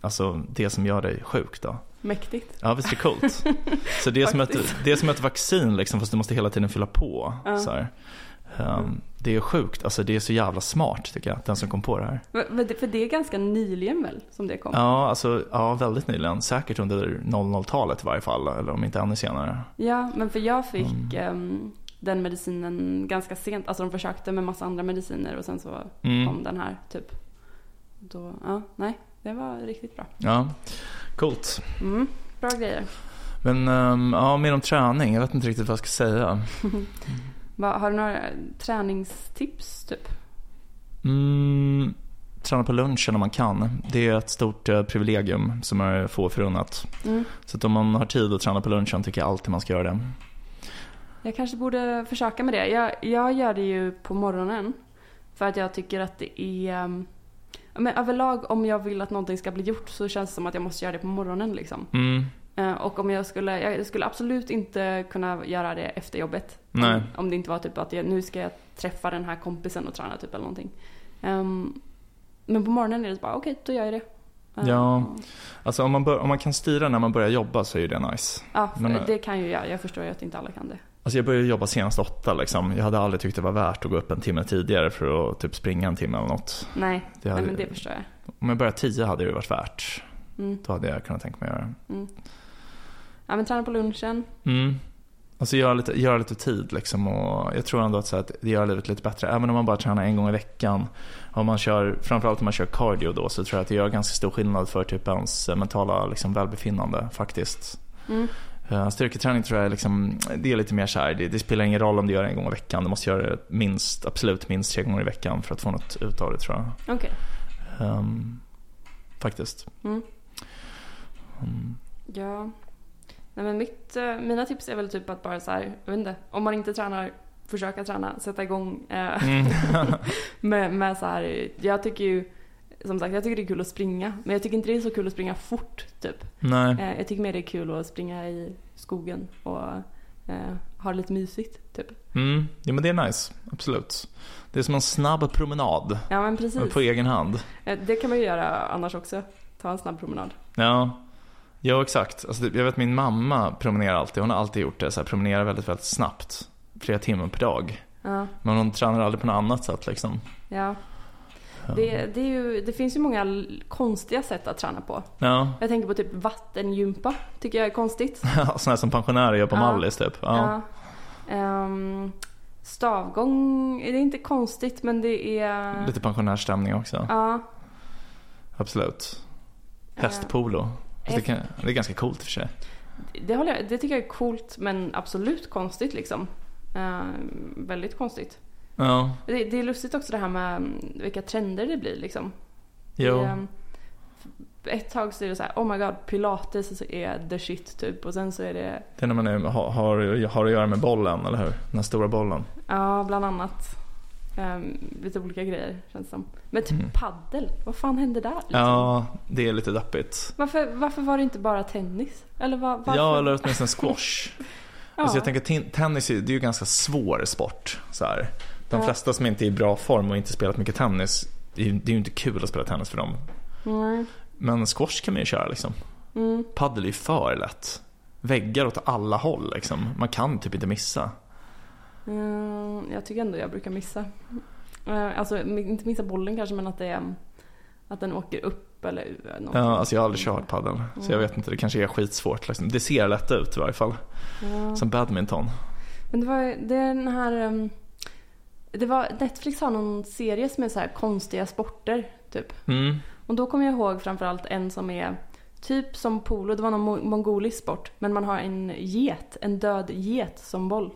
alltså det som gör dig sjuk då. Mäktigt. Ja visst är det coolt? Så det är, som ett, det är som ett vaccin liksom fast du måste hela tiden fylla på. Ja. Så här. Ehm, det är sjukt, alltså det är så jävla smart tycker jag, den som kom på det här. För det är ganska nyligen väl som det kom? Ja, alltså ja, väldigt nyligen. Säkert under 00-talet i varje fall, eller om inte ännu senare. Ja, men för jag fick Mm. ehm, den medicinen ganska sent. Alltså de försökte med massa andra mediciner och sen så Mm. kom den här typ. Då, ja, nej, det var riktigt bra. Ja, coolt. Mm, bra grejer. Men ehm, ja, mer om träning. Jag vet inte riktigt vad jag ska säga. Har du några träningstips typ? Mm, träna på lunchen om man kan. Det är ett stort eh, privilegium som är få förunnat. Mm. Så om man har tid att träna på lunchen tycker jag alltid man ska göra det. Jag kanske borde försöka med det. Jag, jag gör det ju på morgonen. För att jag tycker att det är... ehm, Men överlag om jag vill att någonting ska bli gjort så känns det som att jag måste göra det på morgonen liksom. Mm, Och om jag skulle, jag skulle absolut inte kunna göra det efter jobbet. Nej. Om, det inte var typ att jag, nu ska jag träffa den här kompisen och träna typ eller någonting. Ehm, men på morgonen är det bara, okej då gör jag det. Eh, Ja. Alltså om man, bör, om man kan styra när man börjar jobba så är ju det nice. Ja, Men, eh, det kan ju jag. Jag förstår ju att inte alla kan det. Alltså jag började jobba senast åtta liksom. Jag hade aldrig tyckt det var värt att gå upp en timme tidigare för att typ springa en timme eller något. Nej, Det nej hade- men det förstår jag. Om jag började tio hade det varit värt. Mm, Då hade jag kunnat tänka mig att göra det. mm. Ja men träna på lunchen. Mm. Alltså göra lite, göra lite tid liksom och jag tror ändå att, så att det gör livet lite bättre. Även om man bara tränar en gång i veckan. Om man kör, framförallt om man kör cardio då så tror jag att det gör ganska stor skillnad för typ ens mentala liksom, välbefinnande faktiskt. Mm. Uh, styrketräning tror jag är liksom, det är lite mer så här, det, det spelar ingen roll om du gör det en gång i veckan. Du måste göra det minst, absolut minst tre gånger i veckan för att få något ut av det tror jag. Okej. Ehm, faktiskt. Mm. Mm. Ja. Nej men mitt, eh, mina tips är väl typ att bara så här, jag vet inte, om man inte tränar, försöka träna, sätta igång. Eh, Mm. med, med så här, jag tycker ju som sagt, jag tycker det är kul att springa. Men jag tycker inte det är så kul att springa fort, typ. Nej. Eh, jag tycker mer det är kul att springa i skogen och eh, ha det lite mysigt, typ. Mm. Ja men det är nice, absolut. Det är som en snabb promenad Ja, men precis. på egen hand. Eh, det kan man ju göra annars också. Ta en snabb promenad. Ja, ja exakt. Alltså, jag vet min mamma promenerar alltid, hon har alltid gjort det, så här, promenerar väldigt, väldigt snabbt. Flera timmar per dag. Ja, Men hon tränar aldrig på något annat sätt liksom. ja. Det, det, är ju, det finns ju många konstiga sätt att träna på. Ja, Jag tänker på typ vattengympa, tycker jag är konstigt. sådana som pensionärer gör på Ja. Mallis typ. Ja. Ja. Ehm, stavgång, det är inte konstigt men det är... Lite pensionärsstämning också. Ja. Absolut. Hästpolo. Det, kan, det är ganska coolt för sig. Det, jag, det tycker jag är coolt men absolut konstigt liksom. Ehm, väldigt konstigt. Ja, Det, det är lustigt också det här med mm, vilka trender det blir liksom. jo. Det, ehm, ett tag så är det så här, oh my god, pilates är the shit typ. Och sen så är det, Det är när man är, har, har, har att göra med bollen, eller hur? Den stora bollen. ja bland annat. Ehm, lite olika grejer känns det som. Men typ Mm. paddel, vad fan hände där? Liksom? Ja, det är lite deppigt. Varför, varför var det inte bara tennis? Eller var, varför? Ja, eller åtminstone squash. Ja. Alltså jag tänker ten- tennis är ju- det är ju ganska svår sport. Så här. De Ja. flesta som inte är i bra form och inte spelat mycket tennis, det är ju det är ju inte kul att spela tennis för dem. Mm, Men squash kan man ju köra liksom. mm. Paddel är ju för lätt. Väggar åt alla håll liksom. Man kan typ inte missa. Mm, jag tycker ändå jag brukar missa. Eh, Alltså inte missa bollen kanske men att det är att den åker upp eller ur. någonting. Ja, alltså jag har aldrig kört paddel. Så jag vet inte, det kanske är skitsvårt liksom. Det ser lätt ut i varje fall. Ja. Som badminton. Men det var det är den här ehm, det var, Netflix har någon serie som är så här konstiga sporter typ. Mm. Och då kommer jag ihåg framförallt en som är typ som polo, det var någon mo- mongolisk sport. Men man har en get, en död get som boll.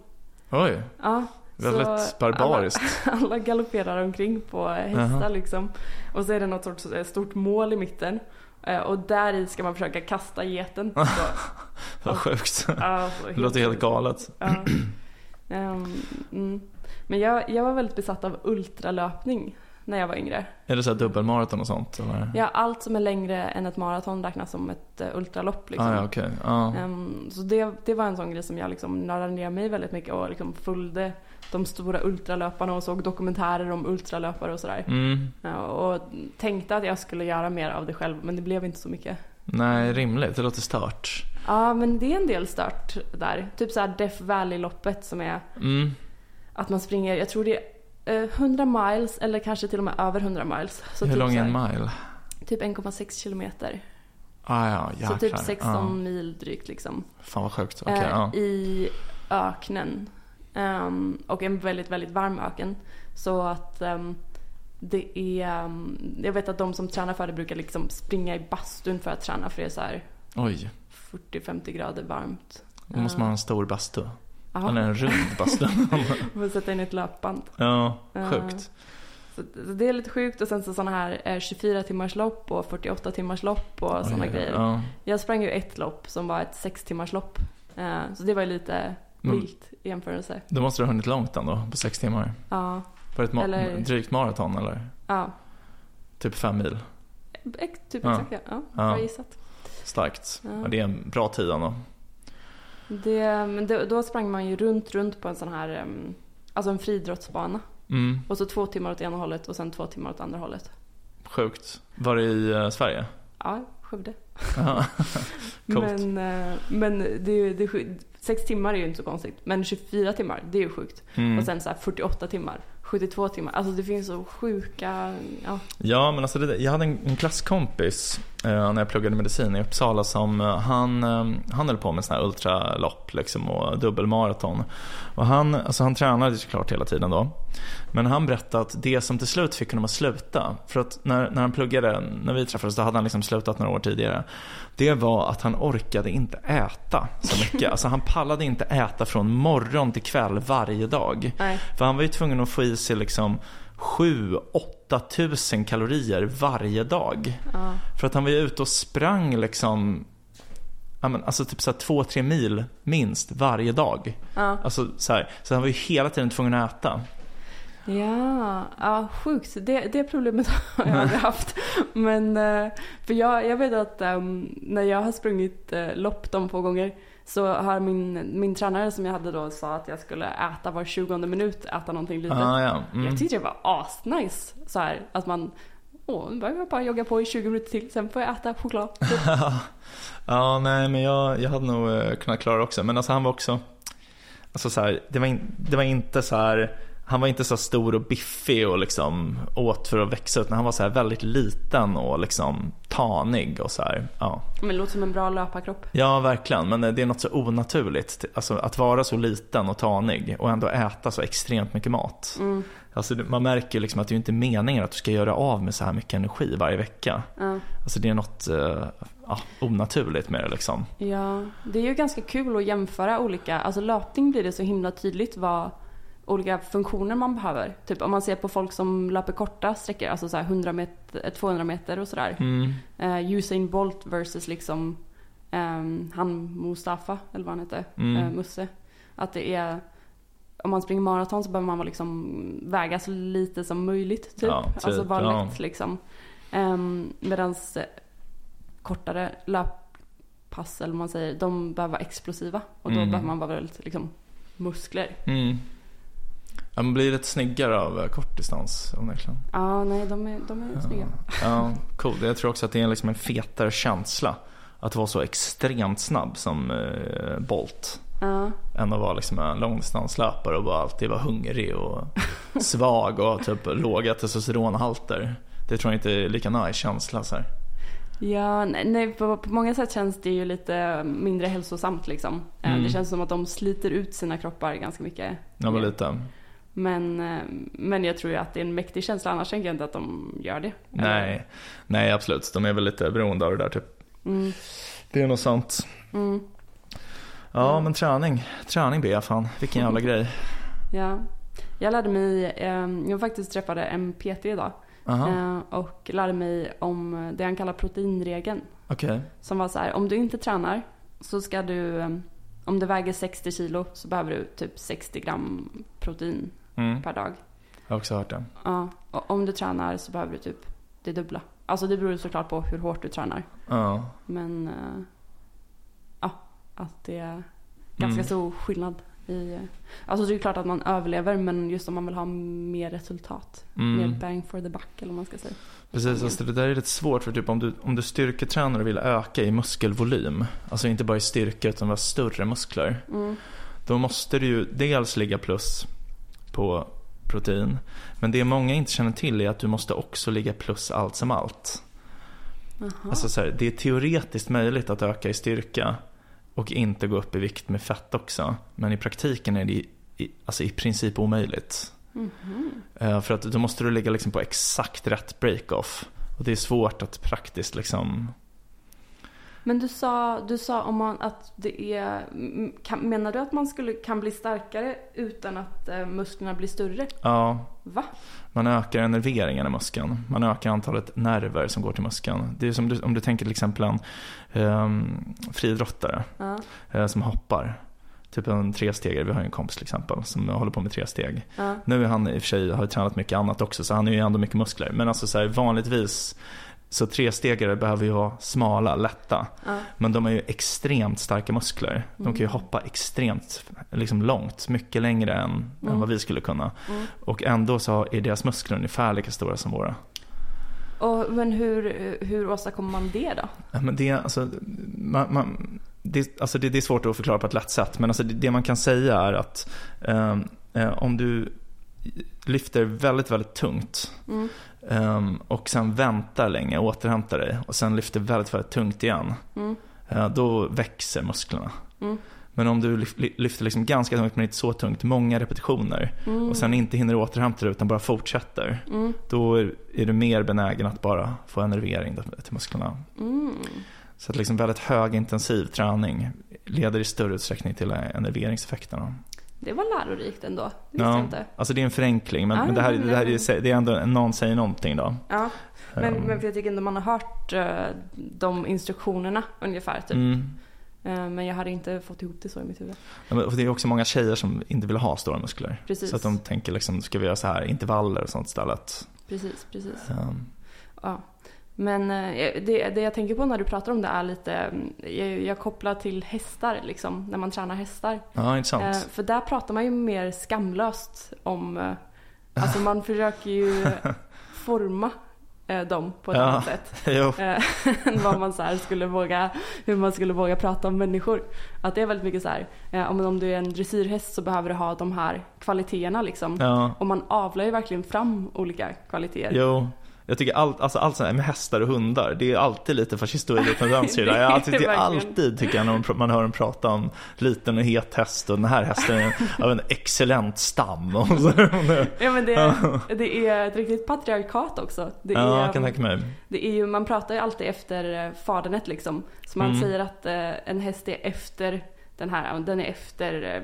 Oj, Ja, väldigt barbariskt. Alla, alla galopperar omkring på hästar Jaha. liksom. Och så är det något sorts eh, stort mål i mitten. Eh, Och där i ska man försöka kasta geten. Vad sjukt. ja, så Det låter helt galet. Ja. Ehm, mm. Men jag, jag var väldigt besatt av ultralöpning när jag var yngre. Är det så här dubbelmaraton och sånt? Eller? Ja, allt som är längre än ett maraton räknas som ett uh, ultralopp. Liksom. Ah, ja, okej. Ja. Ehm, så det, det var en sån grej som jag liksom nördade ner mig väldigt mycket och liksom följde de stora ultralöparna och såg dokumentärer om ultralöpare och sådär. Mm. Ja, och tänkte att jag skulle göra mer av det själv men det blev inte så mycket. Nej, rimligt. Det låter stört. Ja men det är en del stört där. Typ så här Death Valley-loppet som är Mm. att man springer, jag tror det är eh, 100 miles eller kanske till och med över 100 miles. Så Hur typ lång är en mile? Typ 1,6 kilometer. Ah, ja, jäklar. Så typ 16 Ja. mil drygt liksom. Fan vad sjukt. Okej, eh, ja. I öknen. Ehm, och en väldigt, väldigt varm öken. Så att ehm, det är, ehm, jag vet att de som tränar för det brukar liksom springa i bastun för att träna för det är så här Oj, 40-50 grader varmt. då måste man ha en stor bastu. Ja, Eller en rund bastu. får sätta in ett löpband. ja, Eh, sjukt. Så så det är lite sjukt och sen så sådana här eh, 24 timmars lopp och 48 timmars lopp och sådana Oj, grejer. Ja. Jag sprang ju ett lopp som var ett 6 timmars lopp. Eh, Så det var ju lite vilt i jämförelse. Då måste du ha hunnit långt ändå, på sex timmar. Ja, Var det ett Eller- drygt maraton eller? ja. Typ fem mil. Typ Ja. exakt ja. ja. Ja. Bra gissat. Starkt. Ja. Ja. Det är en bra tid ändå. Det, men då, sprang man ju runt, runt på en sån här, alltså en friidrottsbana. Mm, Och så två timmar åt ena hållet och sen två timmar åt andra hållet. sjukt. Var det i eh, Sverige? Ja, Skövde. Men, eh, men det, det, sex timmar är ju inte så konstigt. Men 24 timmar, det är ju sjukt. Mm. Och sen så här 48 timmar, 72 timmar. Alltså det finns så sjuka, ja. Ja, men alltså det, jag hade en, en klasskompis när jag pluggade medicin i Uppsala som eh, han, eh, han höll på med såna här ultralopp liksom, och dubbelmaraton. Och han, alltså han tränade såklart hela tiden då. Men han berättade att det som till slut fick honom att sluta, för att när, när han pluggade, när vi träffades, då hade han liksom slutat några år tidigare. Det var att han orkade inte äta så mycket. Alltså han pallade inte äta från morgon till kväll varje dag. Nej. För han var ju tvungen att få i sig liksom 7-8 tusen kalorier varje dag. Ja. För att han var ju ute och sprang liksom Ja, men alltså typ såhär 2-3 mil minst varje dag. Ja. Alltså så, här, så han var ju hela tiden tvungen att äta. Ja, ja sjukt. Det, det problemet har jag aldrig haft. Men eh, för jag, jag vet att ehm, när jag har sprungit uh, lopp de få gånger så har min, min tränare som jag hade då sa att jag skulle äta var 20 minut, äta någonting litet. Ah, ja. mm. Jag tyckte det var asnice. Så här, att man, åh, nu behöver jag bara jogga på i 20 minuter till, sen får jag äta choklad. Ja, nej men jag, jag hade nog eh, kunnat klara det också. Men alltså han var också, alltså så här, det, var in, det var inte så här han var inte så stor och biffig och liksom åt för att växa ut. Han var så här väldigt liten och liksom tanig och så här, ja. Men det låter som en bra löparkropp. Ja, verkligen. Men det är något så onaturligt. Alltså att vara så liten och tanig och ändå äta så extremt mycket mat. Mm. Alltså man märker liksom att det är inte meningen att du ska göra av med så här mycket energi varje vecka. Ja. Alltså det är något uh, ja, onaturligt med det liksom. Ja, det är ju ganska kul att jämföra olika, alltså löpning blir det så himla tydligt vad olika funktioner man behöver. Typ om man ser på folk som löper korta sträckor, alltså så 100 meter, 200 meter och sådär. Mm. Uh, Usain Bolt versus liksom um, han Mustafa, eller vad han heter, Mm. uh, Musse. Att det är, om man springer maraton så behöver man vara liksom väga så lite som möjligt typ. Ja, typ, alltså vara ja. lätt liksom. Um, Medan kortare löppass, eller vad man säger, de behöver vara explosiva. Och då Mm. behöver man vara väldigt liksom muskler. Mm. Man blir lite snyggare av eh, kortdistans onekligen. Ja, nej de är, de är snygga. Ja, coolt. Jag tror också att det är liksom en fetare känsla att vara så extremt snabb som eh, Bolt. Ja. Än att vara liksom en långdistanslöpare och bara alltid vara hungrig och svag och typ låga testosteronhalter. Det tror jag inte är lika nice känsla så här. Ja, nej, nej på, på många sätt känns det ju lite mindre hälsosamt liksom. Eh, Mm. Det känns som att de sliter ut sina kroppar ganska mycket. Ja, men lite. Men, eh, men jag tror ju att det är en mäktig känsla, annars tänker jag inte att de gör det. Nej, nej absolut. De är väl lite beroende av det där typ. Mm, Det är nog sant. mm, Ja, men träning. Träning jag fan. Vilken jävla grej. ja. Jag lärde mig, eh, jag faktiskt träffade en PT idag. Aha, Eh, och lärde mig om det han kallar proteinregeln. okej. Som var så här, om du inte tränar så ska du, eh, om du väger 60 kilo så behöver du typ 60 gram protein Mm. per dag. Jag har också hört det. Ja, och om du tränar så behöver du typ det dubbla. Alltså det beror såklart på hur hårt du tränar. Ja. Men eh, ja, att det är ganska Mm. stor skillnad i... Alltså det är klart att man överlever men just om man vill ha mer resultat. Mm. Mer bang for the buck eller vad man ska säga. Precis, alltså det där är lite svårt för typ om du, om du styrketränar och vill öka i muskelvolym, alltså inte bara i styrka utan vara större muskler, Mm. då måste du ju dels ligga plus på protein, men det många inte känner till är att du måste också ligga plus allt som allt. Jaha. Alltså så här, det är teoretiskt möjligt att öka i styrka och inte gå upp i vikt med fett också, men i praktiken är det i, alltså i princip omöjligt. Mhm. Eh, För att då måste du ligga liksom på exakt rätt break-off. Och det är svårt att praktiskt liksom... Men du sa, du sa om man, att det är... Kan, menar du att man skulle, kan bli starkare utan att eh, musklerna blir större? Ja, Va? man ökar enerveringen i muskeln. Man ökar antalet nerver som går till muskeln. Det är som du, om du tänker till exempel en um, friidrottare Ja. eh, som hoppar. Typ en trestegare, vi har en kompis till exempel som håller på med tresteg. Ja. Nu är han i och för sig, har tränat mycket annat också så han är ju ändå mycket muskler. Men alltså så här, vanligtvis så trestegare behöver ju vara smala, lätta. Ja. Men de har ju extremt starka muskler. De kan ju Mm. hoppa extremt liksom långt, mycket längre än, än Mm. vad vi skulle kunna. Mm. Och ändå så är deras muskler ungefär lika stora som våra. Och, men hur, hur åstadkommer man det då? Ja, Men det, alltså, man, man, det, alltså det, det är svårt att förklara på ett lätt sätt. Men alltså det, det man kan säga är att ehm, eh, om du lyfter väldigt, väldigt tungt Mm. ehm, och sen väntar länge, återhämtar dig och sen lyfter väldigt, väldigt tungt igen. Mm. eh, då växer musklerna. Mm. Men om du lyf- ly- lyfter liksom ganska tungt men inte så tungt, många repetitioner Mm. och sen inte hinner återhämta dig utan bara fortsätter. Mm. Då är, du mer benägen att bara få enervering till musklerna. Mm. Så att liksom väldigt högintensiv träning leder i större utsträckning till enerveringseffekterna. Det var lärorikt ändå. Det visste jag inte. alltså det är en förenkling men, Ah, men det, här, det här är, det är ändå, någon säger någonting då. Ja. Men, Ehm, men för jag tycker ändå man har hört eh, de instruktionerna ungefär. Typ. mm, Eh, Men jag hade inte fått ihop det så i mitt huvud. Ja, men Det är också många tjejer som inte vill ha stora muskler. Precis. Så att de tänker liksom, ska vi göra så här intervaller och sånt istället? Precis, precis. Um, Ja. Men eh, det, det jag tänker på när du pratar om det är lite, mm, jag, jag kopplar till hästar liksom, när man tränar hästar. ja, intressant. Eh, för där pratar man ju mer skamlöst om, eh, alltså man försöker ju forma dem på ett Ja. annat sätt. än vad man så skulle våga, hur man skulle våga prata om människor. Att det är väldigt mycket så här, om, om du är en dressyrhäst så behöver du ha de här kvaliteterna liksom. Ja, Och man avlar ju verkligen fram olika kvaliteter. jo. Jag tycker allt, alltså allt sånt här med hästar och hundar, det är alltid lite fascistoida tendenser i det. Jag alltid, Det är är alltid tycker jag när man, hör dem prata om liten och het häst och den här hästen är av en excellent stam. Ja men det, det är ett riktigt patriarkat också. Det Ja, är, jag kan tänka mig. det är ju, man pratar ju alltid efter eh, fadernet liksom. Så man Mm. säger att eh, en häst är efter den här, den är efter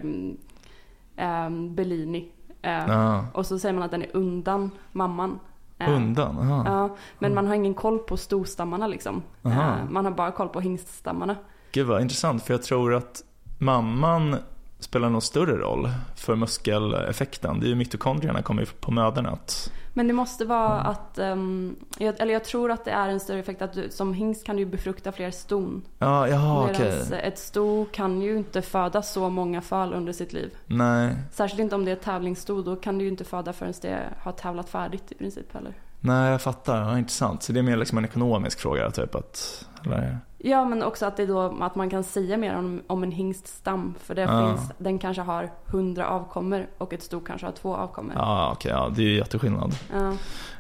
um, Bellini. Eh, Ja. Och så säger man att den är undan mamman. Undan? Aha. Ja, men man har ingen koll på storstammarna liksom. Aha. Eh, Man har bara koll på hingststammarna. Gud vad intressant, för jag tror att mamman spelar nog större roll för muskeleffekten. Det är ju mitokondrierna kommer ju på mödernet. Men det måste vara Mm. att, ehm, jag, eller jag tror att det är en större effekt att du, som hingst kan du befrukta fler ston. Ja, jaha okej. Medans ett sto kan ju inte föda så många föl under sitt liv. Nej, Särskilt inte om det är ett tävlingssto, då kan du ju inte föda förrän det har tävlat färdigt i princip heller. nej jag fattar. Ja, intressant. Så det är mer liksom en ekonomisk fråga typ att, eller? Ja men också att det är då att man kan säga mer om, om en hingststam. För det Ja. finns, den kanske har hundra avkommor och ett sto kanske har två avkommor. Ja, okej, ja, det är ju jätteskillnad. Ja.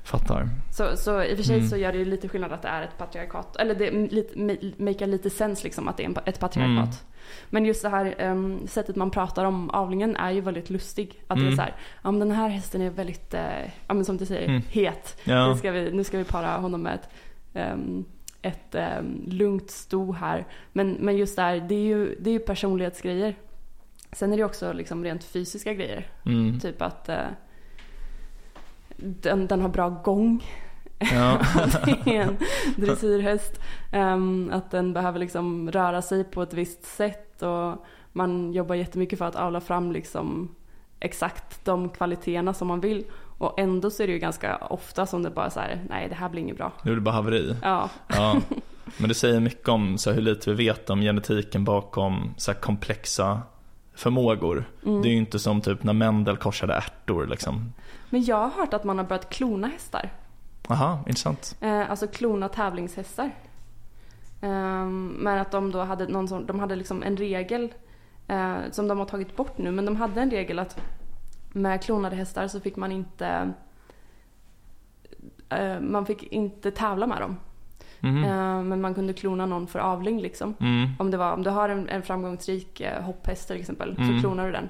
Fattar. Så, så i och för sig Mm. så gör det ju lite skillnad att det är ett patriarkat. Eller det lite, ma- makar lite sens liksom att det är ett patriarkat. Mm. Men just det här ehm, sättet man pratar om avlingen är ju väldigt lustig. Att det är Mm. så här, ja men den här hästen är väldigt, eh, ja men som du säger, Mm. het. Ja. Nu, ska vi, nu ska vi para honom med ett, ehm, ett ehm, lugnt sto här. Men, men just där, det är ju, det är ju personlighetsgrejer. Sen är det också liksom rent fysiska grejer. Mm. Typ att eh, den, den har bra gång. Ja. det är en dressyrhäst. Ehm, att den behöver liksom röra sig på ett visst sätt och man jobbar jättemycket för att avla fram liksom exakt de kvaliteterna som man vill. Och ändå så är det ju ganska ofta som det bara så här, nej det här blir inget bra. Nu är det bara haveri. Ja, Ja. Men det säger mycket om så här, hur lite vi vet om genetiken bakom så här, komplexa förmågor. Mm. Det är ju inte som typ när Mendel korsade ärtor liksom. men jag har hört att man har börjat klona hästar. Aha, intressant. Eh, alltså klona tävlingshästar. Ehm, men att de då hade någon sån, de hade liksom en regel eh, som de har tagit bort nu. Men de hade en regel att med klonade hästar så fick man inte eh, man fick inte tävla med dem. Eh, men man kunde klona någon för avling liksom. Mm. Om, det var, om du har en, en framgångsrik eh, hopphäst till exempel Mm. så klonar du den.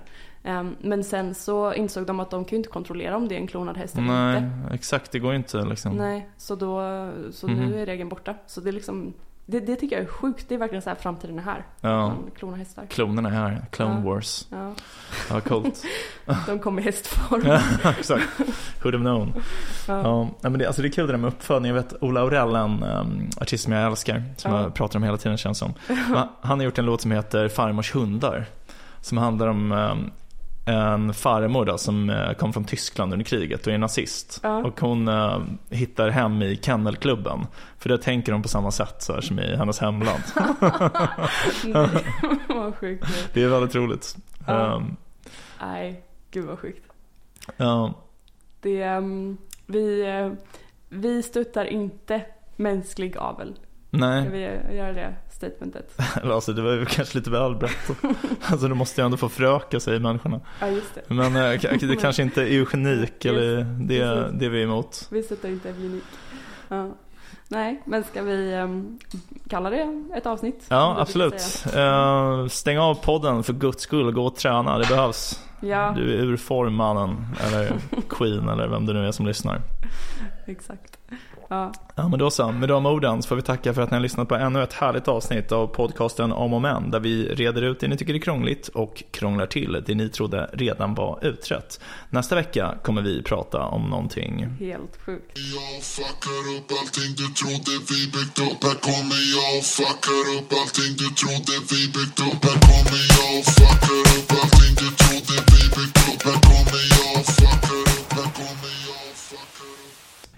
Men sen så insåg de att de ju inte kontrollera om det är en klonad häst eller Nej, inte. exakt. Det går inte liksom. Nej, så, då, så Mhm. nu är regeln borta. Så det är liksom, det, det tycker jag är sjukt. Det är verkligen så här framtiden är här. Ja. Man klonar hästar. Klonerna är här. Clone Ja. Wars. Ja, Ja, coolt. de kommer i hästform. Ja, exakt. Who'd have known. Ja. Ja, men det, alltså det är kul det där med uppfödning. Jag vet Ola Aurell, en um, artist som jag älskar, som Ja. jag pratar om hela tiden känns som. Han har gjort en låt som heter Farmors hundar. Som handlar om um, en farmor då, som eh, kom från Tyskland under kriget och är nazist. Ja. Och hon eh, hittar hem i kennelklubben. För det tänker hon på samma sätt så här, som i hennes hemland. Nej, sjukt. Det är väldigt roligt. Ja. Um, Nej, gud vad sjukt. ja, Det, ehm, vi, eh, vi stöttar inte mänsklig avel. Ska nej, vi göra det statementet? alltså det var ju kanske lite väl brett. Alltså du måste ju ändå få föröka sig människorna. Ja, just det. Men eh, det kanske inte är eugenik eller det, precis. det vi är emot. Vi stöttar inte eugenik. Ja. Nej, men ska vi ehm, kalla det ett avsnitt? Ja, vill absolut. Eh, stäng av podden för guds skull gå och träna. Det behövs. Ja, Du är ur form mannen, eller queen eller vem det nu är som lyssnar. exakt. Ja, Ja men då så, med de orden så får vi tacka för att ni har lyssnat på ännu ett härligt avsnitt av podcasten Om och Men där vi reder ut det ni tycker är krångligt och krånglar till det ni trodde redan var utrett. Nästa vecka kommer vi prata om någonting. Helt sjukt. Jag fuckar upp allting du trodde vi byggt upp. Här kommer jag och fuckar upp allting du trodde vi byggt upp. Här kommer jag och fuckar upp allting du trodde